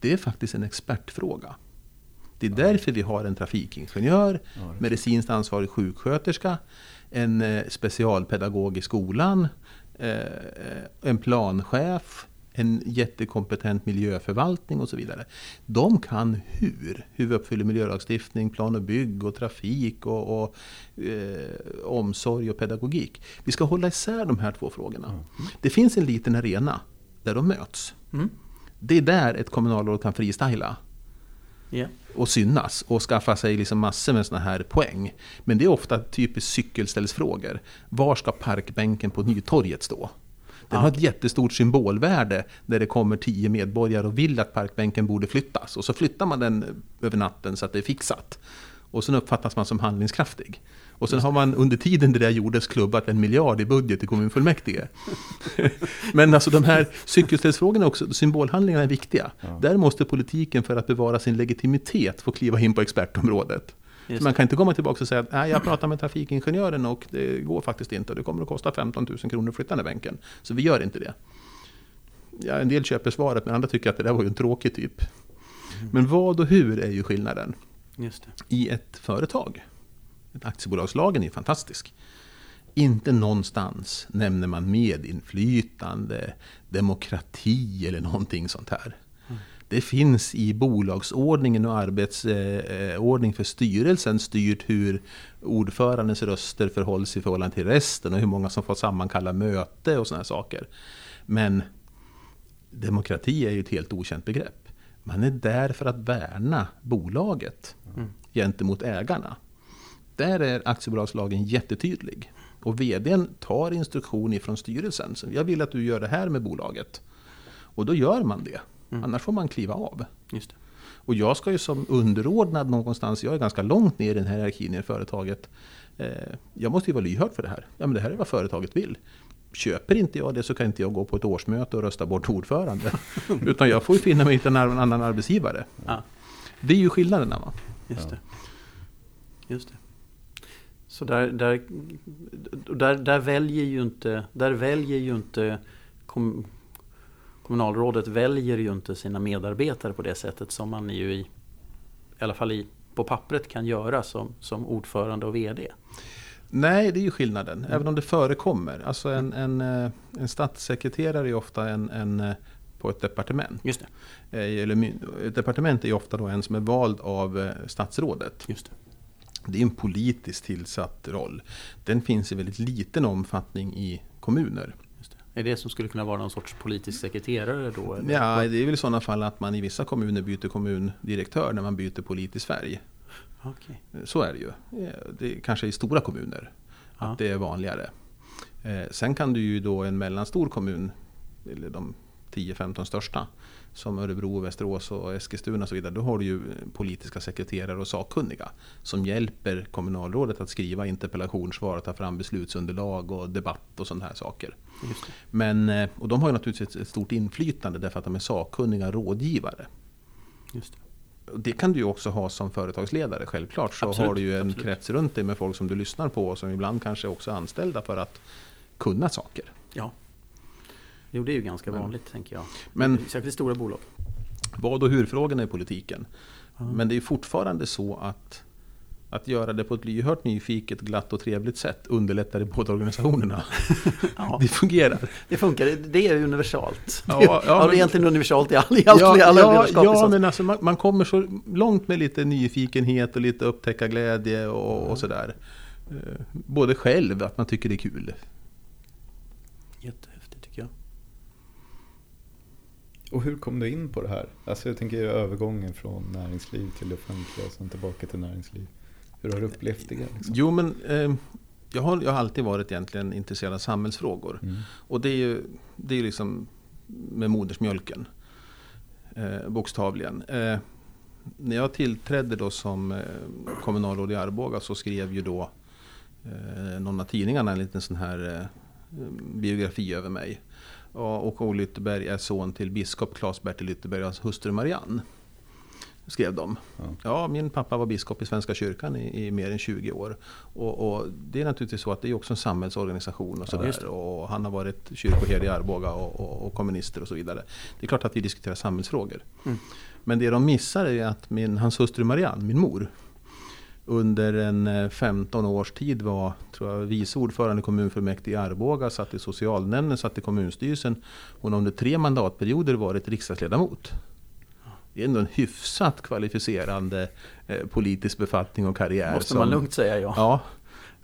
Det är faktiskt en expertfråga. Det är därför vi har en trafikingenjör, medicinskt ansvarig sjuksköterska, en eh, specialpedagog i skolan, eh, en planchef, en jättekompetent miljöförvaltning och så vidare. De kan hur, hur vi uppfyller miljölagstiftning, plan och bygg och trafik och, och eh, omsorg och pedagogik. Vi ska hålla isär de här två frågorna. Det finns en liten arena där de möts. Mm. Det är där ett kommunalråd kan freestyla Ja. Och synas och skaffa sig liksom massor med såna här poäng. Men det är ofta typiskt cykelställsfrågor. Var ska parkbänken på Nytorget stå? Den Ah, har ett jättestort symbolvärde där det kommer tio medborgare och vill att parkbänken borde flyttas. Och så flyttar man den över natten så att det är fixat. Och sen uppfattas man som handlingskraftig. Och sen har man under tiden det där gjordes klubbat en miljard i budget i kommunfullmäktige. Men alltså de här cykelställsfrågorna också, symbolhandlingarna är viktiga. Ja. Där måste politiken för att bevara sin legitimitet få kliva in på expertområdet. Just Man kan inte komma tillbaka och säga att Nej, jag pratar med trafikingenjören och det går faktiskt inte. Det kommer att kosta 15 000 kronor att flytta den här bänken. Så vi gör inte det. Ja, en del köper svaret men andra tycker att det där var ju en tråkig typ. Men vad och hur är ju skillnaden. I ett företag, aktiebolagslagen är fantastisk. Inte någonstans nämner man medinflytande, demokrati eller någonting sånt här. Det finns i bolagsordningen och arbetsordning för styrelsen styrt hur ordförandens röster förhålls i förhållande till resten och hur många som får sammankalla möte och sådana saker. Men demokrati är ju ett helt okänt begrepp. Man är där för att värna bolaget Mm. gentemot ägarna. Där är aktiebolagslagen jättetydlig. Och VDn tar instruktion ifrån styrelsen. Så jag vill att du gör det här med bolaget. Och då gör man det. Mm. Annars får man kliva av. Just det. Och jag ska ju som underordnad någonstans, jag är ganska långt ner i den här hierarkin i företaget. Eh, jag måste ju vara lyhörd för det här. Ja men det här är vad företaget vill. Köper inte jag det så kan inte jag gå på ett årsmöte och rösta bort ordförande. Utan jag får ju finna mig i en annan arbetsgivare. Ja, Det är ju skillnaderna va. just det. Just det. Så där, där, där, där väljer ju inte, där väljer ju inte kom, kommunalrådet väljer ju inte sina medarbetare på det sättet som man ju i, i alla fall i, på pappret kan göra som, som ordförande och VD. Nej, det är ju skillnaden. Även om det förekommer. Alltså en, en, eh, en statssekreterare är ofta en, en eh, på ett departement. Just det. Eh, Eller, ett departement är ofta då en som är vald av statsrådet. Just det. Det är en politiskt tillsatt roll. Den finns i väldigt liten omfattning i kommuner. Är det som skulle kunna vara någon sorts politisk sekreterare då? Eller? Ja, det är väl i sådana fall att man i vissa kommuner byter kommundirektör när man byter politisk färg. Okej. Så är det ju. Eh, Det är kanske i stora kommuner Ja. att det är vanligare. Eh, Sen kan du ju då en mellanstor kommun, eller de 10-15 största som Örebro, Västerås och Eskilstuna och så vidare, då har du ju politiska sekreterare och sakkunniga som hjälper kommunalrådet att skriva interpellationssvar, ta fram beslutsunderlag och debatt och sådana här saker. Men, eh, och de har ju naturligtvis ett stort inflytande därför att de är sakkunniga rådgivare. Just det. Det kan du ju också ha som företagsledare, självklart. Så Absolut, har du ju en absolut. krets runt dig med folk som du lyssnar på och som ibland kanske också är anställda för att kunna saker. Ja. Jo, det är ju ganska Men- vanligt tänker jag. Men Särskilt i stora bolag. vad och hur-frågorna i politiken. Ja. Men det är fortfarande så att att göra det på ett lyhört, nyfiket, glatt och trevligt sätt underlättar i båda organisationerna. Ja, Det fungerar. det funkar, det- är universalt. Ja, Ja, det men- är egentligen universalt i all, i ja, alla ja, ja liksom. men alltså man, man kommer så långt med lite nyfikenhet och lite upptäcka glädje och, och sådär. Eh, Både själv, att man tycker det är kul. Jättehäftigt tycker jag. Och hur kom du in på det här? Alltså jag tänker övergången från näringsliv till det offentliga och sen tillbaka till näringsliv. Hur har du upplevt det? Liksom? Jo, men eh, jag, har, jag har alltid varit egentligen intresserad av samhällsfrågor. Mm. Och det är ju det är liksom med modersmjölken. Eh, bokstavligen. Eh, när jag tillträdde då som eh, kommunalråd i Arboga så skrev ju då eh, någon av tidningarna en liten sån här eh, biografi över mig. Och K. Lytterberg är son till biskop Claes-Bertil Lytterberg och hans hustru Marianne. Skrev de. Ja. Ja, min pappa var biskop i Svenska kyrkan i, i mer än 20 år. Och, och det är naturligtvis så att det är också en samhällsorganisation och Ja, sådär. det. och han har varit kyrkoherde i Arboga och, och, och kommunister och så vidare. Det är klart att vi diskuterar samhällsfrågor. Mm. Men det de missar är att min, hans hustru Marianne, min mor, under en eh, 15 års tid var tror jag, vice ordförande i kommunfullmäktige i Arboga, satt i socialnämnden, satt i kommunstyrelsen. Hon har under tre mandatperioder varit riksdagsledamot. Det är ändå en hyfsat kvalificerande eh, politisk befattning och karriär. Måste som- man lugnt säga ja. Ja.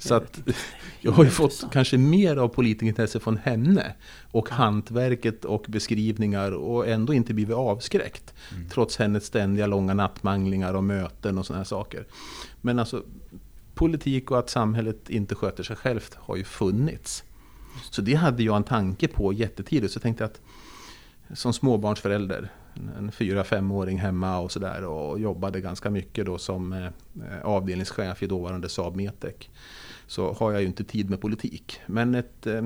Så att jag har ju fått kanske mer av politikerintresse från henne och hantverket och beskrivningar och ändå inte blivit avskräckt. Mm. Trots hennes ständiga långa nattmanglingar och möten och sådana här saker. Men alltså politik och att samhället inte sköter sig självt har ju funnits. Så det hade jag en tanke på jättetidigt. Så jag tänkte att som småbarnsförälder, en- fyra femåring hemma och sådär och jobbade ganska mycket då som eh, avdelningschef i dåvarande Saab Metec. Så har jag ju inte tid med politik. Men ett eh,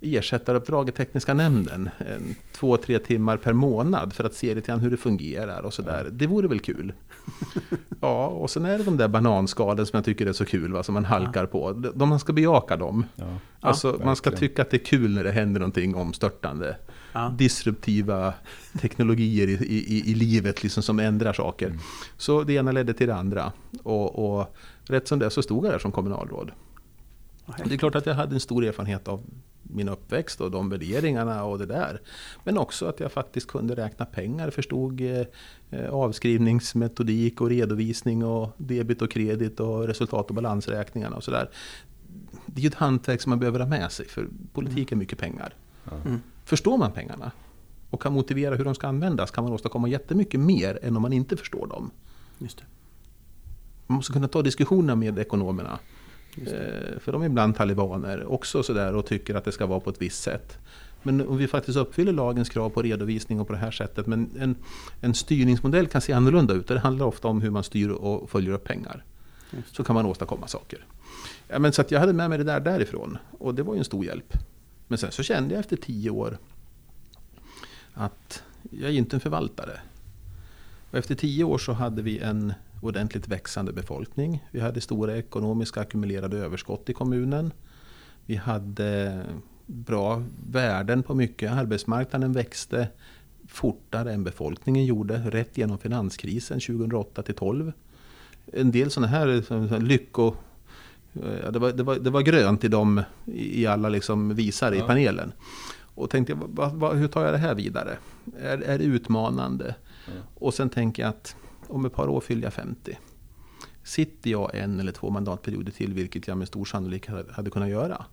ersättaruppdrag i tekniska nämnden, en, två, tre timmar per månad för att se lite grann hur det fungerar och sådär. Det vore väl kul. Ja, och sen är det de där bananskalen som jag tycker är så kul, va, som man halkar på. De, de- man ska bejaka dem. Ja, Alltså, man ska tycka att det är kul när det händer någonting omstörtande. Ja. Disruptiva teknologier i, i, i livet liksom, som ändrar saker. Mm. Så det ena ledde till det andra. Och, och rätt som det så stod jag där som kommunalråd. Det är klart att jag hade en stor erfarenhet av min uppväxt och de värderingarna och det där. Men också att jag faktiskt kunde räkna pengar, förstod eh, avskrivningsmetodik och redovisning och debit och kredit och resultat och balansräkningarna och sådär. Det är ju ett hantverk som man behöver ha med sig för politik är mycket pengar. Mm. Förstår man pengarna och kan motivera hur de ska användas kan man åstadkomma jättemycket mer än om man inte förstår dem. Just det. Man måste kunna ta diskussioner med ekonomerna. Eh, För de är ibland talibaner också sådär och tycker att det ska vara på ett visst sätt. Men om vi faktiskt uppfyller lagens krav på redovisning och på det här sättet. Men en, en styrningsmodell kan se annorlunda ut. Det handlar ofta om hur man styr och följer upp pengar. Så kan man åstadkomma saker. Ja, men så att jag hade med mig det där därifrån. Och det var ju en stor hjälp. Men sen så kände jag efter tio år att jag är inte en förvaltare. Och efter tio år så hade vi en ordentligt växande befolkning. Vi hade stora ekonomiska ackumulerade överskott i kommunen. Vi hade bra värden på mycket. Arbetsmarknaden växte fortare än befolkningen gjorde, rätt genom finanskrisen 2008 till 12. En del sådana här, lycko... ja, Det var, det, var, det var grönt i, dem, i alla liksom visare Ja. i panelen. Och tänkte, vad, vad, hur tar jag det här vidare? Är, är det utmanande? Ja. Och sen tänker jag att om ett par år fyller jag 50. Sitter jag en eller två mandatperioder till, vilket jag med stor sannolikhet hade kunnat göra,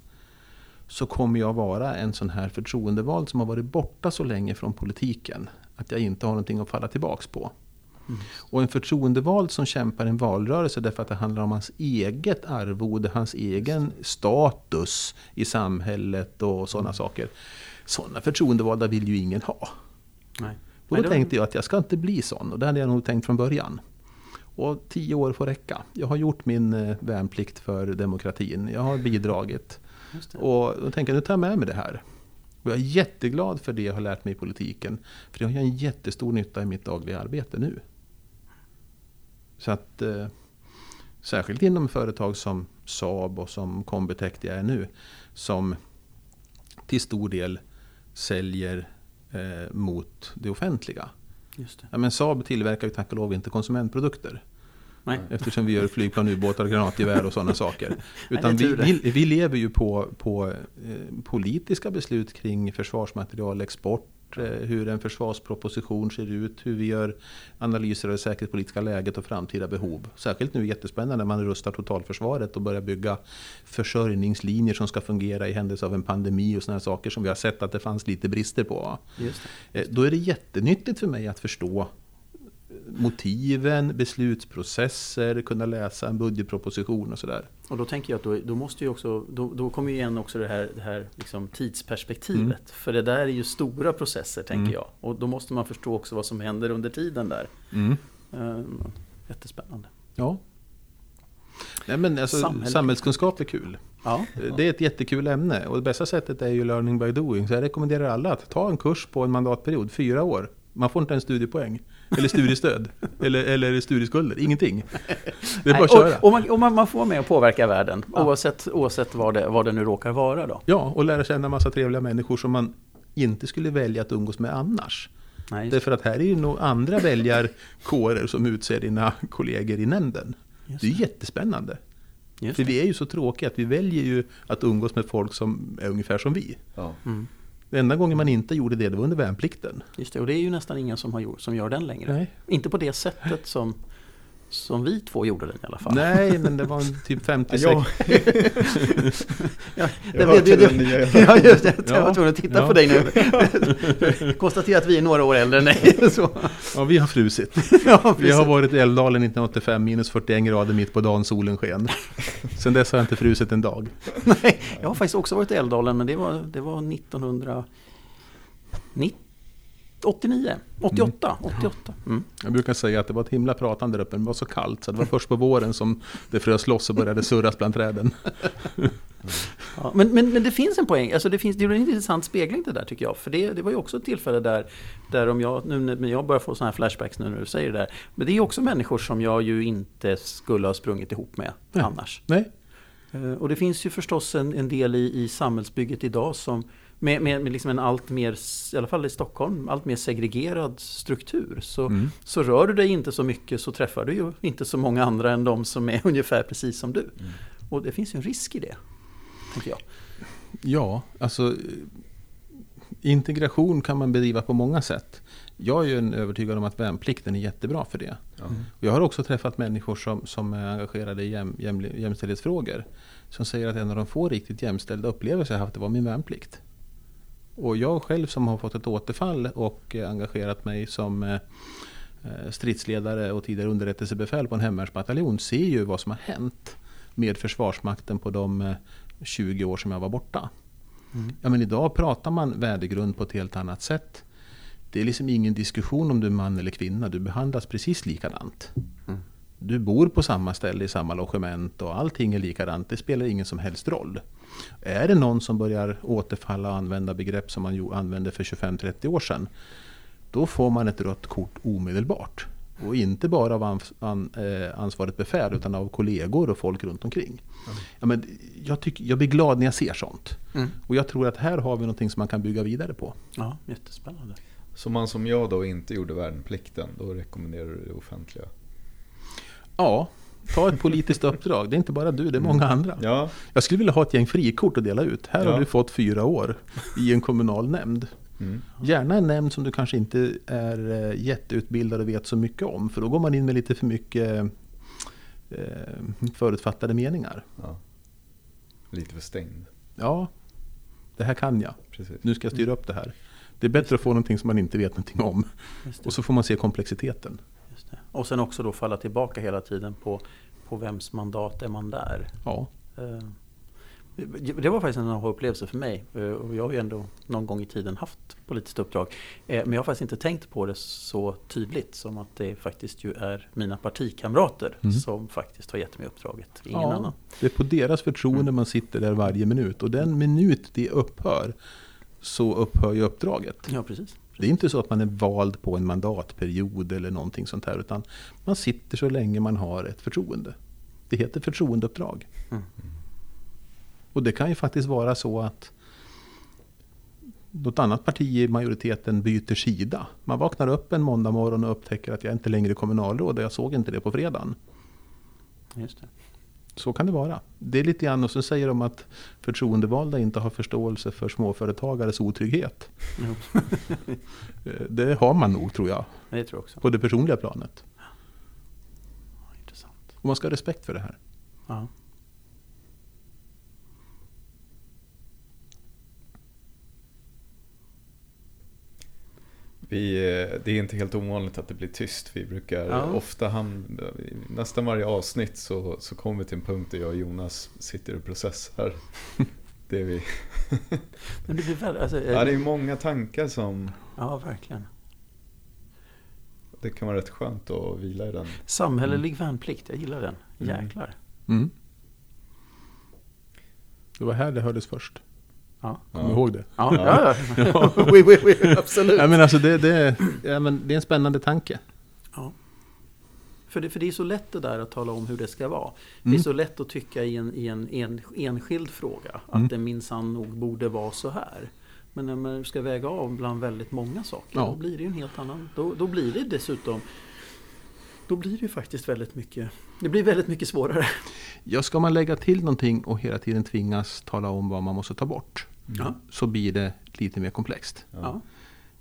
så kommer jag vara en sån här förtroendevald som har varit borta så länge från politiken att jag inte har någonting att falla tillbaks på. Mm. Och en förtroendevald som kämpar en valrörelse därför att det handlar om hans eget arvode, hans egen status i samhället och sådana saker. Sådana förtroendevalda vill ju ingen ha. Nej. Då det- tänkte jag att jag ska inte bli sån. Och det hade jag nog tänkt från början. Och tio år får räcka. Jag har gjort min eh, värnplikt för demokratin. Jag har bidragit. Och då tänker jag, nu tar jag med mig det här. Och jag är jätteglad för det jag har lärt mig i politiken. För det har jag en jättestor nytta i mitt dagliga arbete nu. Så att eh, särskilt inom företag som Saab och som Combitech jag är nu. Som till stor del säljer eh, mot det offentliga. Just det. Ja, men Saab tillverkar ju tack och lov inte konsumentprodukter. Nej. Eftersom vi gör flygplan, ubåtar, granatgevär och sådana saker. Utan är vi, vi, vi lever ju på, på eh, politiska beslut kring försvarsmaterialexport, hur en försvarsproposition ser ut, hur vi gör analyser av det säkerhetspolitiska läget och framtida behov. Särskilt nu jättespännande när man rustar totalförsvaret och börjar bygga försörjningslinjer som ska fungera i händelse av en pandemi och sådana saker som vi har sett att det fanns lite brister på. Eh, Då är det jättenyttigt för mig att förstå motiven, beslutsprocesser, kunna läsa en budgetproposition och sådär. Och då tänker jag att då, då måste ju också, då, då kommer ju igen också det här, det här liksom tidsperspektivet. Mm. För det där är ju stora processer tänker Mm. jag. Och då måste man förstå också vad som händer under tiden där. Ehm, jättespännande. Ja. Nej, men alltså, samhällskunskap är kul. Ja, Det är ett jättekul ämne och det bästa sättet är ju learning by doing. Så jag rekommenderar alla att ta en kurs på en mandatperiod, fyra år. Man får inte en studiepoäng, eller studiestöd, eller, eller studieskulder, ingenting. Det är bara att köra. och, och, man, och man, man får med att påverka världen Ja. oavsett, oavsett vad, det, vad det nu råkar vara då. Ja, och lära känna massa trevliga människor som man inte skulle välja att umgås med annars. Nej, Därför att här är ju nog andra väljarkårer som utser dina kollegor i nämnden. just, Det är jättespännande. just För det. vi är ju så tråkiga att vi väljer ju att umgås med folk som är ungefär som vi. Ja. Mm, Den enda gången man inte gjorde det, det var under värnplikten. just det. Och det är ju nästan ingen som, har gjort, som gör den längre. Nej, Inte på det sättet som, som vi två gjorde den i alla fall. Nej men det var en typ 56. Ja, Ja, jag hör till den nya Ja, just det. Jag var tvungen att titta Ja. på dig nu. Konstatera att vi är några år äldre än dig. Så. Ja, vi har frusit. Ja, Vi har varit i Älvdalen 1985, minus 41 grader mitt på dagen, solen sken. Sen dess har jag inte frusit en dag. Nej, jag har faktiskt också varit i Älvdalen, men det var, det var 1989, 88, 88. Mm. Jag brukar säga att det var ett himla pratande där uppe, men det var så kallt så det var först på våren som det frös loss och började surras bland träden. Ja, men, men, men det finns en poäng, alltså det, finns, det är en intressant spegling det där tycker jag. För det, det var ju också ett tillfälle där, där om jag, nu när jag börjar få sådana här flashbacks nu när du säger det där. Men det är också människor som jag ju inte skulle ha sprungit ihop med Nej. annars. Nej, Eh, Och det finns ju förstås en, en del i, i samhällsbygget idag som med, med, med liksom en allt mer, i alla fall i Stockholm, allt mer segregerad struktur. Så, Mm. så rör du dig inte så mycket så träffar du ju inte så många andra än de som är ungefär precis som du. Mm. Och det finns ju en risk i det, tänker jag. Ja, alltså integration kan man bedriva på många sätt. Jag är ju en övertygad om att värnplikten är jättebra för det. Och Jag har också träffat människor som, som är engagerade i jäm, jäm, jämställdhetsfrågor. Som säger att en av de få riktigt jämställda upplevelser jag haft det var min värnplikt. Och jag själv som har fått ett återfall och eh, engagerat mig som eh, eh, stridsledare och tidigare underrättelsebefäl på en hemvärnsbataljon ser ju vad som har hänt med Försvarsmakten på de eh, 20 år som jag var borta. Mm. Ja, men idag pratar man värdegrund på ett helt annat sätt. Det är liksom ingen diskussion om du är man eller kvinna. Du behandlas precis likadant. Mm. Du bor på samma ställe i samma logement och allting är likadant. Det spelar ingen som helst roll. Är det någon som börjar återfalla och använda begrepp som man använde för 25-30 år sedan. Då får man ett rött kort omedelbart. Och inte bara av eh, ansvarigt befäl utan av kollegor och folk runt omkring. Ja, men jag, tycker, jag blir glad när jag ser sånt. Mm. Och jag tror att här har vi någonting som man kan bygga vidare på. Ja, jättespännande. Så man som jag då inte gjorde värnplikten, då rekommenderar du det offentliga? Ja, ta ett politiskt uppdrag. Det är inte bara du, det är många andra. Ja, Jag skulle vilja ha ett gäng frikort att dela ut. Här Ja. har du fått fyra år i en kommunal nämnd. mm. Gärna en nämnd som du kanske inte är eh, jätteutbildad och vet så mycket om. För då går man in med lite för mycket eh, förutfattade meningar. ja. Lite för stängd. Ja, det här kan jag. Precis. Nu ska jag styra upp det här. Det är bättre att få någonting som man inte vet någonting om. Och så får man se komplexiteten. Och sen också då falla tillbaka hela tiden på, på vems mandat är man där. Ja, Eh, Det var faktiskt en aha-upplevelse för mig. Eh, Och jag har ju ändå någon gång i tiden haft politiskt uppdrag. Eh, Men jag har faktiskt inte tänkt på det så tydligt som att det faktiskt ju är mina partikamrater Mm. som faktiskt har gett mig uppdraget. Ingen Ja. annan. Det är på deras förtroende man sitter där varje minut. Och den minut det upphör så upphör ju uppdraget. Ja, precis. Det är inte så att man är vald på en mandatperiod eller någonting sånt här. Utan man sitter så länge man har ett förtroende. Det heter förtroendeuppdrag. Mm. Och det kan ju faktiskt vara så att något annat parti i majoriteten byter sida. Man vaknar upp en måndag morgon och upptäcker att jag inte längre är kommunalråd och jag såg inte det på fredagen. Just det. Så kan det vara. Det är lite grann, och så säger de att förtroendevalda inte har förståelse för småföretagares otrygghet. Det har man nog tror jag, det tror jag också. på det personliga planet. Ja, intressant. Och man ska ha respekt för det här. Ja. Vi, eh, det är inte helt ovanligt att det blir tyst. Vi brukar Ja. ofta hamna, nästan varje avsnitt så, så kommer vi till en punkt där jag och Jonas sitter och processar. Det är vi. Men det blir väl, alltså, Ja, det är många tankar som, ja, verkligen. det kan vara rätt skönt att vila i den. Samhällelig värnplikt, jag gillar den. Mm. Jäklar. Mm. Det var här det hördes först. Ja, Kom Ja. ihåg det. ja, ja. ja. oui, oui, oui, absolut. Ja, men alltså det, det, ja, men det är en spännande tanke. Ja. För det, för det är så lätt det där att tala om hur det ska vara. Det är Mm. så lätt att tycka i en, i en, en enskild fråga att Mm. det minsann nog borde vara så här. Men när man ska väga av bland väldigt många saker, Ja. då blir det ju en helt annan... Då, då blir det dessutom... Då blir det ju faktiskt väldigt mycket... Det blir väldigt mycket svårare. Ja, ska man lägga till någonting och hela tiden tvingas tala om vad man måste ta bort. Ja. Så blir det lite mer komplext. Ja.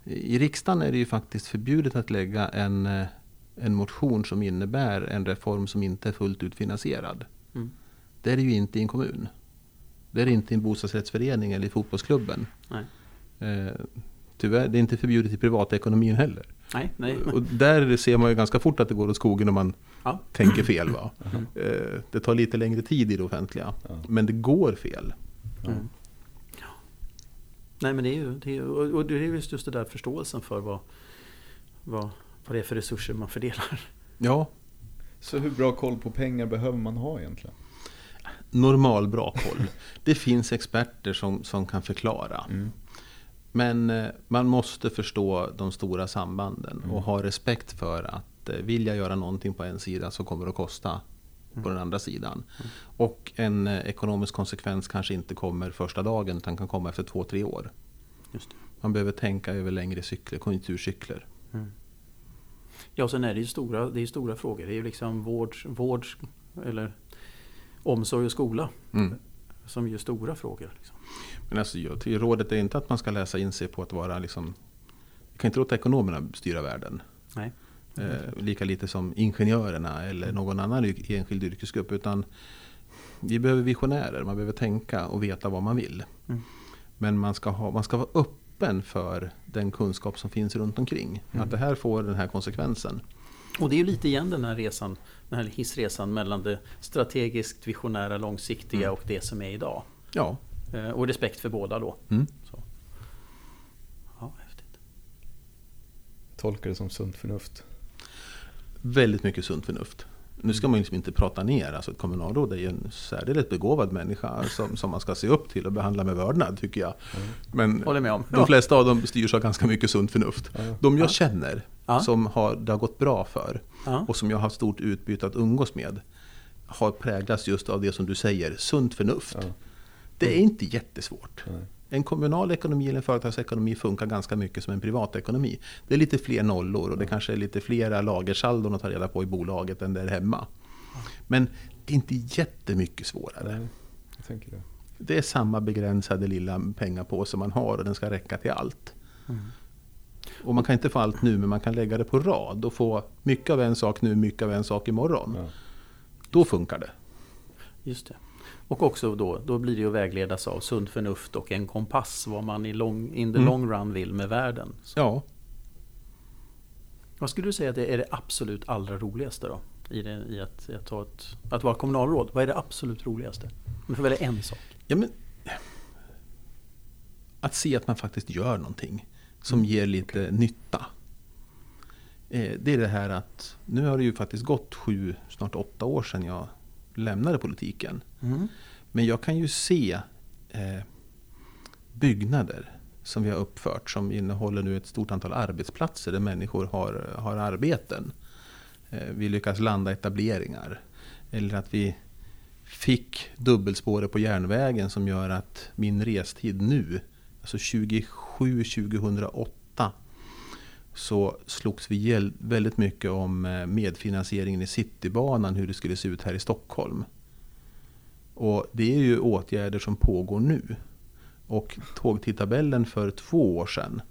I riksdagen är det ju faktiskt förbjudet att lägga en, eh, en motion som innebär en reform som inte är fullt ut finansierad. Mm. Det är det ju inte i en kommun. Det är det inte i en bostadsrättsförening eller i fotbollsklubben. Nej. Eh, tyvärr, det är inte förbjudet i privatekonomin heller. Nej, nej. Och där ser man ju ganska fort att det går åt skogen om man Ja. tänker fel. Va? Eh, det tar lite längre tid i det offentliga. Ja. Men det går fel. Mm. Ja. Nej men det är ju, det är, och det är just just det där förståelsen för vad, vad, vad det är för resurser man fördelar. Ja, Så hur bra koll på pengar behöver man ha egentligen? normal bra koll. Det finns experter som, som kan förklara. Mm. Men eh, man måste förstå de stora sambanden Mm. och ha respekt för att eh, vill jag göra någonting på en sida så kommer det att kosta på den andra sidan. Och en eh, ekonomisk konsekvens kanske inte kommer första dagen utan kan komma efter två, tre år. Man behöver tänka över längre cykler, konjunkturcykler. Ja, och sen är det ju stora, det är stora frågor. Det är ju liksom vård, vård eller omsorg och skola Mm. som är stora frågor. Liksom. Men alltså, jag tycker rådet är inte att man ska läsa in sig på att vara liksom... Vi kan inte låta ekonomerna styra världen. Nej. Eh, lika lite som ingenjörerna eller någon annan enskild yrkesgrupp. Utan vi behöver visionärer, man behöver tänka och veta vad man vill. Mm. Men man ska, ha, man ska vara öppen för den kunskap som finns runt omkring. Att det här får den här konsekvensen. Och det är ju lite igen den här resan, den här hissresan mellan det strategiskt visionära, långsiktiga Mm. och det som är idag. Ja. Eh, Och respekt för båda då. Mm. Så. Ja, häftigt. Tolkar det som sunt förnuft. Väldigt mycket sunt förnuft. Nu ska man ju liksom inte prata ner, alltså ett kommunalråd är ju en särdeles begåvad människa som, som man ska se upp till och behandla med vördnad tycker jag. Men Håller med om. de flesta av dem styrs av ganska mycket sunt förnuft. De jag Ja. känner, som har, det har gått bra för och som jag har haft stort utbyte att umgås med, har präglats just av det som du säger, sunt förnuft. Det är inte jättesvårt. Nej. En kommunal ekonomi eller en företagsekonomi funkar ganska mycket som en privatekonomi. Det är lite fler nollor och det kanske är lite flera lagersaldon att ta reda på i bolaget än det är hemma. Men det är inte jättemycket svårare. Nej, jag tänker det. Det är samma begränsade lilla pengapåse man har och den ska räcka till allt. Mm. Och man kan inte få allt nu men man kan lägga det på rad och få mycket av en sak nu, mycket av en sak imorgon. Ja. Då funkar det. Just det. Och också då, då blir det ju att vägledas av sunt förnuft och en kompass vad man i long, in the Mm. long run vill med världen. Så, Ja, Vad skulle du säga att det är det absolut allra roligaste då? I, det, i att, att, ta ett, att vara kommunalråd. Vad är det absolut roligaste? Om du får välja en sak. Ja, men, att se att man faktiskt gör någonting som ger lite nytta. Eh, det är det här att nu har det ju faktiskt gått sju, snart åtta år sedan jag lämnade politiken. Mm. Men jag kan ju se eh, byggnader som vi har uppfört som innehåller nu ett stort antal arbetsplatser där människor har, har arbeten. Eh, vi lyckas landa etableringar. Eller att vi fick dubbelspåret på järnvägen som gör att min restid nu, alltså 27-2008, så slogs vi väldigt mycket om eh, medfinansieringen i Citybanan, hur det skulle se ut här i Stockholm. Och det är ju åtgärder som pågår nu. Och tågtidtabellen för två år sedan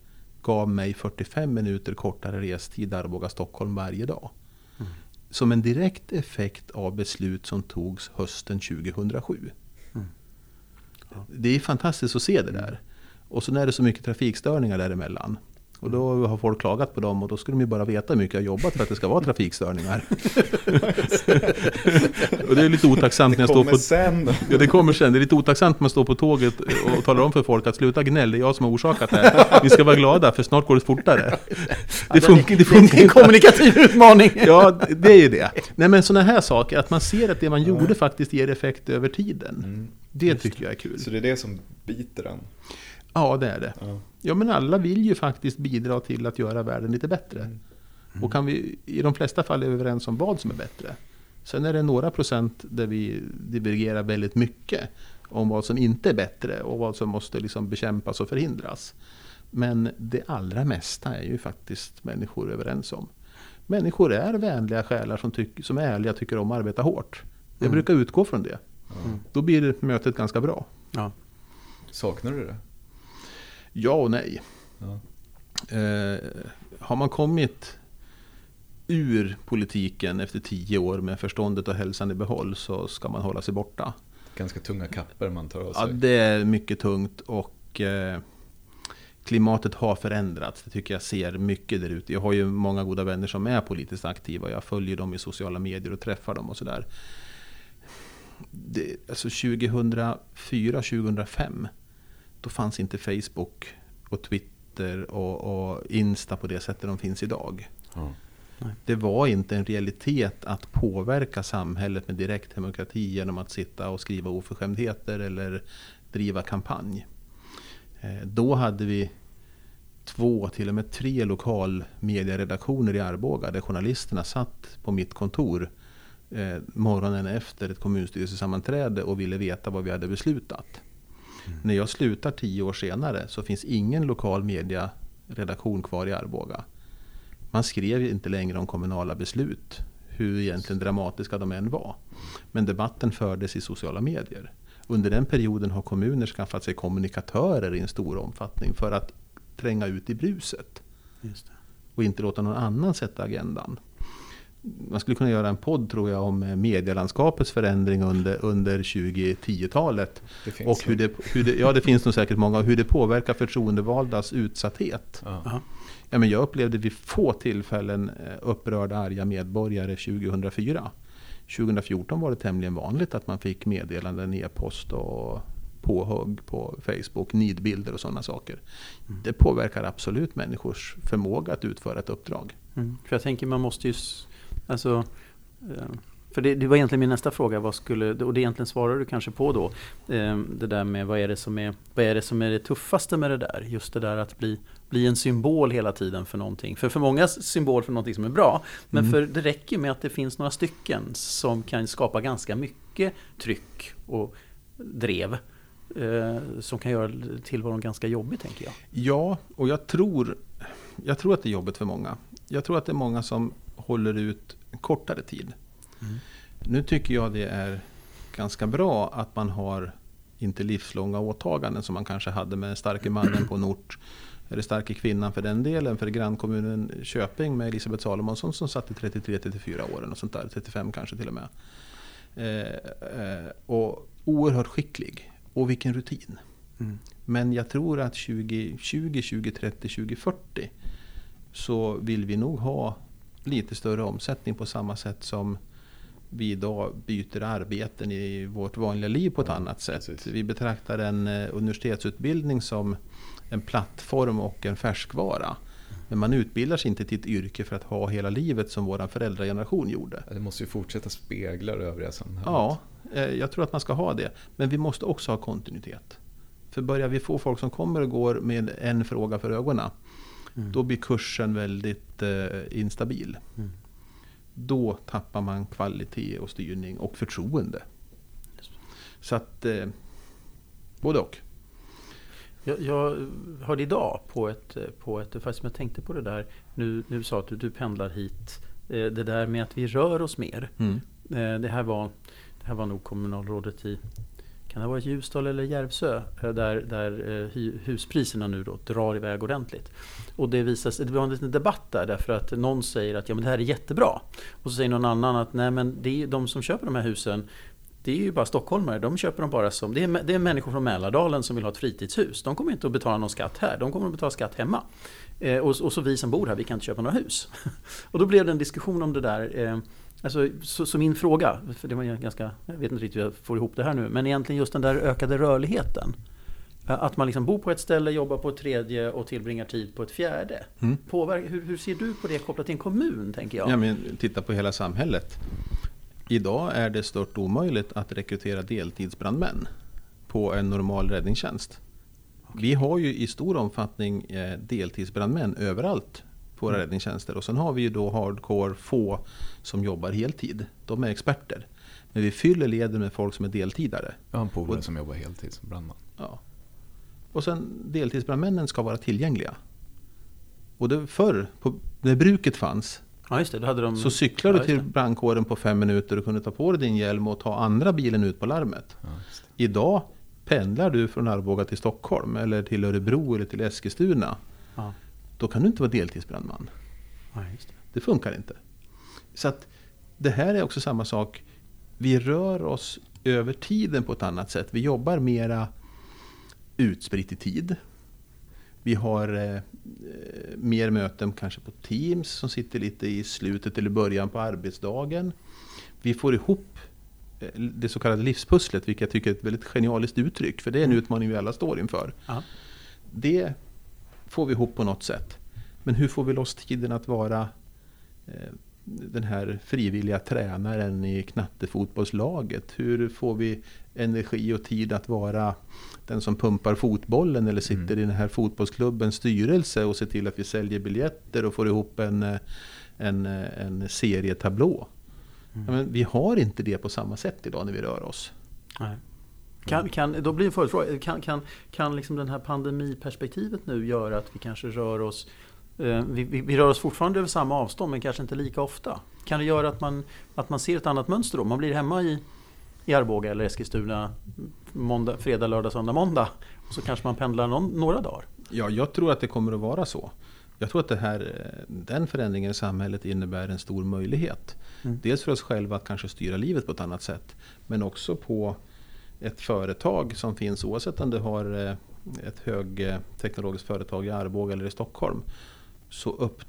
gav mig 45 minuter kortare restid Arboga-Stockholm varje dag. Mm. Som en direkt effekt av beslut som togs hösten 2007. Mm. Ja. Det är fantastiskt att se det där. Och så är det så mycket trafikstörningar däremellan. Och då har folk klagat på dem och då skulle de ju bara veta hur mycket jag har jobbat för att det ska vara trafikstörningar. och det är lite otacksamt när jag står på... sen. Ja, det kommer sen. Det är lite otacksamt när man står på tåget och talar om för folk att sluta gnäll, det är jag som har orsakat det här. Ni ska vara glada för snart går det fortare. Det funkar, det funkar Det är en kommunikativ utmaning. Ja, det är ju det. Nej men sådana här saker, att man ser att det man gjorde faktiskt ger effekt över tiden. Mm. Det tycker jag är kul. Så det är det som biter en. Ja, det är det. Ja. Ja, men alla vill ju faktiskt bidra till att göra världen lite bättre. Mm. Och kan vi i de flesta fall är vi överens om vad som är bättre. Sen är det några procent där vi divergerar väldigt mycket om vad som inte är bättre och vad som måste liksom bekämpas och förhindras. Men det allra mesta är ju faktiskt människor överens om. Människor är vänliga själar som, tyck, som är ärliga och tycker om att arbeta hårt. Jag Mm. brukar utgå från det. Mm. Då blir mötet ganska bra. Ja. Saknar du det? Ja och nej. Ja. Eh, har man kommit ur politiken efter tio år med förståndet och hälsan i behåll så ska man hålla sig borta. Ganska tunga kapper man tar av Ja, sig. det är mycket tungt och eh, klimatet har förändrats. Det tycker jag ser mycket där ute. Jag har ju många goda vänner som är politiskt aktiva. Jag följer dem i sociala medier och träffar dem och sådär. Alltså 2004-2005 då fanns inte Facebook och Twitter och, och Insta på det sättet de finns idag. Ja. Det var inte en realitet att påverka samhället med direktdemokrati genom att sitta och skriva oförskämdheter eller driva kampanj. Eh, Då hade vi två, till och med tre lokalmedieredaktioner i Arboga där journalisterna satt på mitt kontor eh, morgonen efter ett kommunstyrelsesammanträde och ville veta vad vi hade beslutat. När jag slutar tio år senare så finns ingen lokal medieredaktion kvar i Arboga. Man skrev inte längre om kommunala beslut, hur egentligen dramatiska de än var. Men debatten fördes i sociala medier. Under den perioden har kommuner skaffat sig kommunikatörer i en stor omfattning för att tränga ut i bruset och inte låta någon annan sätta agendan. Man skulle kunna göra en podd tror jag om medielandskapets förändring under, under 2010-talet. Det finns Och hur det, hur det, ja det finns nog säkert många, hur det påverkar förtroendevaldas utsatthet. Ja. Ja. Ja, men jag upplevde vid få tillfällen eh, upprörda, arga medborgare 2004. 2014 var det tämligen vanligt att man fick meddelanden, e-post och påhugg på Facebook, nidbilder och sådana saker. Det påverkar absolut människors förmåga att utföra ett uppdrag. Mm. För jag tänker man måste ju... Alltså, eh, för det, det var egentligen min nästa fråga. Vad skulle, och det egentligen svarar du kanske på då. Eh, Det där med vad är det som är, vad är det, som är det tuffaste med det där? Just det där att bli, bli en symbol hela tiden för någonting. För för många symbol för någonting som är bra. Men Mm. för det räcker med att det finns några stycken som kan skapa ganska mycket tryck och drev. eh, Som kan göra tillvaron ganska jobbig tänker jag. Ja, och jag tror, jag tror att det är jobbigt för många. Jag tror att det är många som håller ut en kortare tid. Mm. Nu tycker jag det är ganska bra att man har inte livslånga åtaganden som man kanske hade med starke mannen på en ort. Eller starke kvinnan för den delen. För grannkommunen Köping med Elisabeth Salomonsson som satt i 33-34 åren och sånt där. 35 kanske till och med. Eh, eh, och oerhört skicklig. Och vilken rutin. Mm. Men jag tror att 2020, 2030, 2040 så vill vi nog ha lite större omsättning på samma sätt som vi idag byter arbeten i vårt vanliga liv på ett Ja, annat sätt. precis. Vi betraktar en eh, universitetsutbildning som en plattform och en färskvara. Men man utbildar sig inte till ett yrke för att ha hela livet som vår föräldrageneration gjorde. Det måste ju fortsätta spegla det övriga samhället. Ja, eh, jag tror att man ska ha det. Men vi måste också ha kontinuitet. För börjar vi få folk som kommer och går med en fråga för ögonen, Mm. då blir kursen väldigt eh, instabil. Mm. Då tappar man kvalitet och styrning och förtroende. Så att, eh, både och. Jag, jag hörde idag på ett, på ett, faktiskt jag tänkte på det där, nu, nu sa att du, du pendlar hit, Eh, det där med att vi rör oss mer. Mm. Eh, Det här var, det här var nog kommunalrådet i kan det ha varit Ljusdal eller Järvsö eh, där, där eh, huspriserna nu då drar iväg ordentligt. Och det visas, det var en liten debatt där därför att någon säger att ja, men det här är jättebra. Och så säger någon annan att nej men det är de som köper de här husen det är ju bara stockholmare, de köper dem bara som... Det är, det är människor från Mälardalen som vill ha ett fritidshus. De kommer inte att betala någon skatt här, de kommer att betala skatt hemma. Eh, och, och så vi som bor här, vi kan inte köpa några hus. och då blev det en diskussion om det där. Eh, alltså, så, så min fråga, för det var ganska... Jag vet inte riktigt hur jag får ihop det här nu. Men egentligen just den där ökade rörligheten. Att man liksom bor på ett ställe, jobbar på ett tredje och tillbringar tid på ett fjärde. Mm. Påverkar, hur, hur ser du på det kopplat till en kommun, tänker jag? Ja, men titta på hela samhället. Idag är det stört omöjligt att rekrytera deltidsbrandmän på en normal räddningstjänst. Vi har ju i stor omfattning eh, deltidsbrandmän överallt på våra Mm. räddningstjänster. Och sen har vi ju då hardcore få som jobbar heltid. De är experter. Men vi fyller leden med folk som är deltidare. Jag har en polare som jobbar heltid som brandman. Ja. Och sen deltidsbrandmännen ska vara tillgängliga. Och det, förr, på, när bruket fanns, Ja, just det. Då hade de... så cyklade. Ja, du till brandkåren på fem minuter och kunde ta på dig din hjälm och ta andra bilen ut på larmet. Ja. Idag pendlar du från Arboga till Stockholm eller till Örebro eller till Eskilstuna. Ja. Då kan du inte vara deltidsbrandman. Ja, det. Det funkar inte. Så att det här är också samma sak. Vi rör oss över tiden på ett annat sätt. Vi jobbar mera utspritt i tid. Vi har eh, eh, mer möten kanske på Teams som sitter lite i slutet eller början på arbetsdagen. Vi får ihop eh, det så kallade livspusslet, vilket jag tycker är ett väldigt genialiskt uttryck. För det är en utmaning vi alla står inför. Ja. Det får vi ihop på något sätt. Men hur får vi loss tiden att vara eh, den här frivilliga tränaren i knattefotbollslaget? Hur får vi energi och tid att vara den som pumpar fotbollen eller sitter Mm. i den här fotbollsklubbens styrelse och ser till att vi säljer biljetter och får ihop en, eh, en, eh, en serietablå? Mm. Ja, men vi har inte det på samma sätt idag när vi rör oss. Nej. Kan, kan, då blir en följdfråga. Kan, kan, kan liksom den här pandemiperspektivet nu göra att vi kanske rör oss eh, vi, vi, vi rör oss fortfarande över samma avstånd men kanske inte lika ofta. Kan det göra att man, att man ser ett annat mönster då? Man blir hemma i, i Arboga eller Eskilstuna måndag, fredag, lördag, söndag, måndag. Och så kanske man pendlar någon, några dagar. Ja, jag tror att det kommer att vara så. Jag tror att det här, den förändringen i samhället innebär en stor möjlighet. Mm. Dels för oss själva att kanske styra livet på ett annat sätt. Men också på ett företag som finns oavsett om du har eh, ett högteknologiskt företag i Arboga eller i Stockholm. Så upp,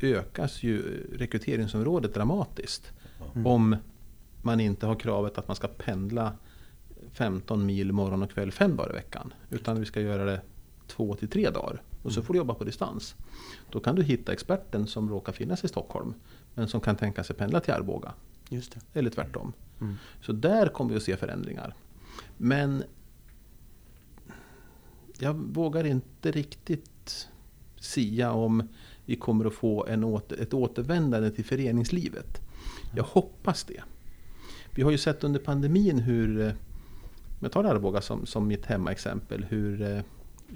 ökas ju rekryteringsområdet dramatiskt. Mm. Om man inte har kravet att man ska pendla 15 mil morgon och kväll fem dagar i veckan. Utan vi ska göra det två till tre dagar. Och så Mm. får du jobba på distans. Då kan du hitta experten som råkar finnas i Stockholm. Men som kan tänka sig pendla till Arboga. Eller tvärtom. Mm. Så där kommer vi att se förändringar. Men jag vågar inte riktigt sia om vi kommer att få en åter, ett återvändande till föreningslivet. Jag hoppas det. Vi har ju sett under pandemin hur, eh, om jag tar Arboga som, som mitt hemmaexempel, hur eh,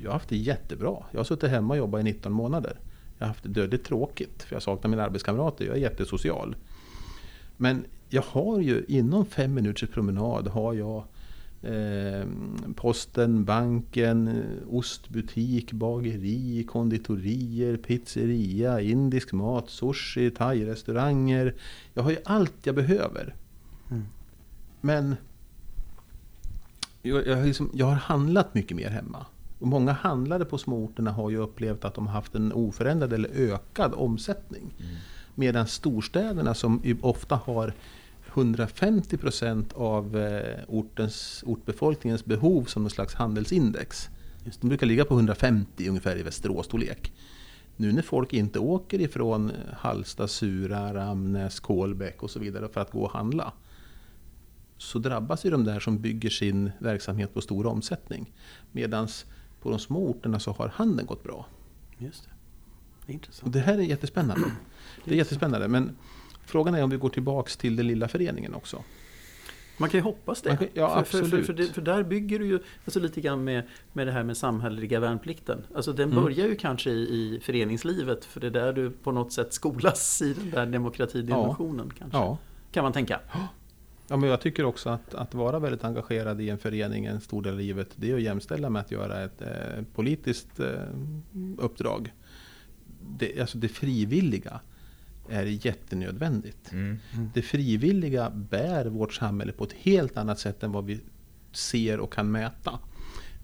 jag har haft det jättebra. Jag har suttit hemma och jobbat i 19 månader. Jag har haft det dödligt tråkigt, för jag saknar mina arbetskamrater. Jag är jättesocial. Men jag har ju inom fem minuters promenad har jag eh, posten, banken, ostbutik, bageri, konditorier, pizzeria, indisk mat, sushi, thai-restauranger. Jag har ju allt jag behöver. Mm. Men jag, jag, har liksom, jag har handlat mycket mer hemma. Och många handlare på småorterna har ju upplevt att de har haft en oförändrad eller ökad omsättning. Mm. Medan storstäderna som ofta har 150 procent av eh, ortens, ortbefolkningens behov som någon slags handelsindex. De brukar ligga på 150 ungefär i Västerås-storlek. Nu när folk inte åker ifrån Hallsta, Sura, Ramnäs, Kolbäck och så vidare för att gå och handla. Så drabbas ju de där som bygger sin verksamhet på stor omsättning. Medan på de små orterna så har handeln gått bra. Just det. det är intressant. Det här är jättespännande. Det är jättespännande. Men frågan är om vi går tillbaks till den lilla föreningen också. Man kan ju hoppas det. Kan- ja, för, för, för, absolut. för, det, för där bygger du ju alltså lite grann med, med det här med samhälleliga värnplikten. Alltså den Mm. börjar ju kanske i, i föreningslivet för det är där du på något sätt skolas i den där demokratidimensionen kanske. Ja. Kan man tänka. Ja, men jag tycker också att, att vara väldigt engagerad i en förening en stor del av livet, det är att jämställa med att göra ett eh, politiskt eh, uppdrag. Det, alltså det frivilliga är jättenödvändigt. Mm. Det frivilliga bär vårt samhälle på ett helt annat sätt än vad vi ser och kan mäta.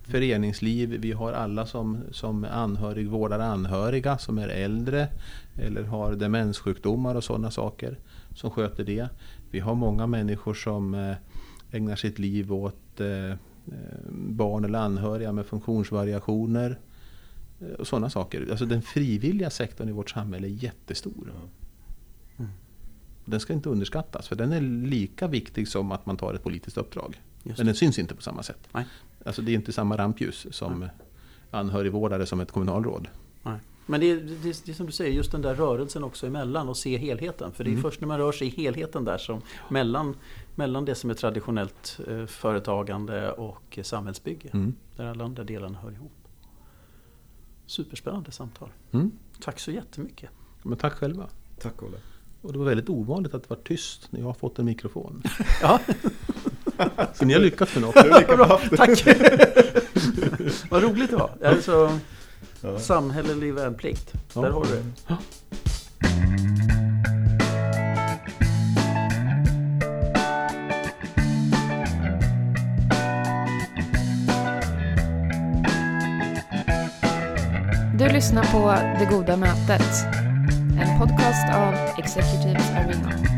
Föreningsliv, vi har alla som, som anhörig vårdar anhöriga som är äldre eller har demenssjukdomar och sådana saker som sköter det. Vi har många människor som eh, ägnar sitt liv åt eh, eh, barn eller anhöriga med funktionsvariationer och sådana saker. Alltså den frivilliga sektorn i vårt samhälle är jättestor. Den ska inte underskattas för den är lika viktig som att man tar ett politiskt uppdrag. Just Men det. den syns inte på samma sätt. Nej. Alltså det är inte samma rampljus som anhörigvårdare som ett kommunalråd. Nej. Men det är, det, är, det är som du säger, just den där rörelsen också emellan och se helheten. För det är Mm. först när man rör sig i helheten där som mellan, mellan det som är traditionellt eh, företagande och samhällsbygge. Mm. Där alla andra delarna hör ihop. Superspännande samtal. Mm. Tack så jättemycket. Men tack själva. Tack Olle. Och det var väldigt ovanligt att det var tyst när jag har fått en mikrofon. Ja, Så ni har lyckats med något. bra. Tack! Vad roligt det var. Alltså, Ja. samhällelig värnplikt. Ja. Där har du det. Du lyssnar på Det Goda Mötet. En podcast av Executive Arena.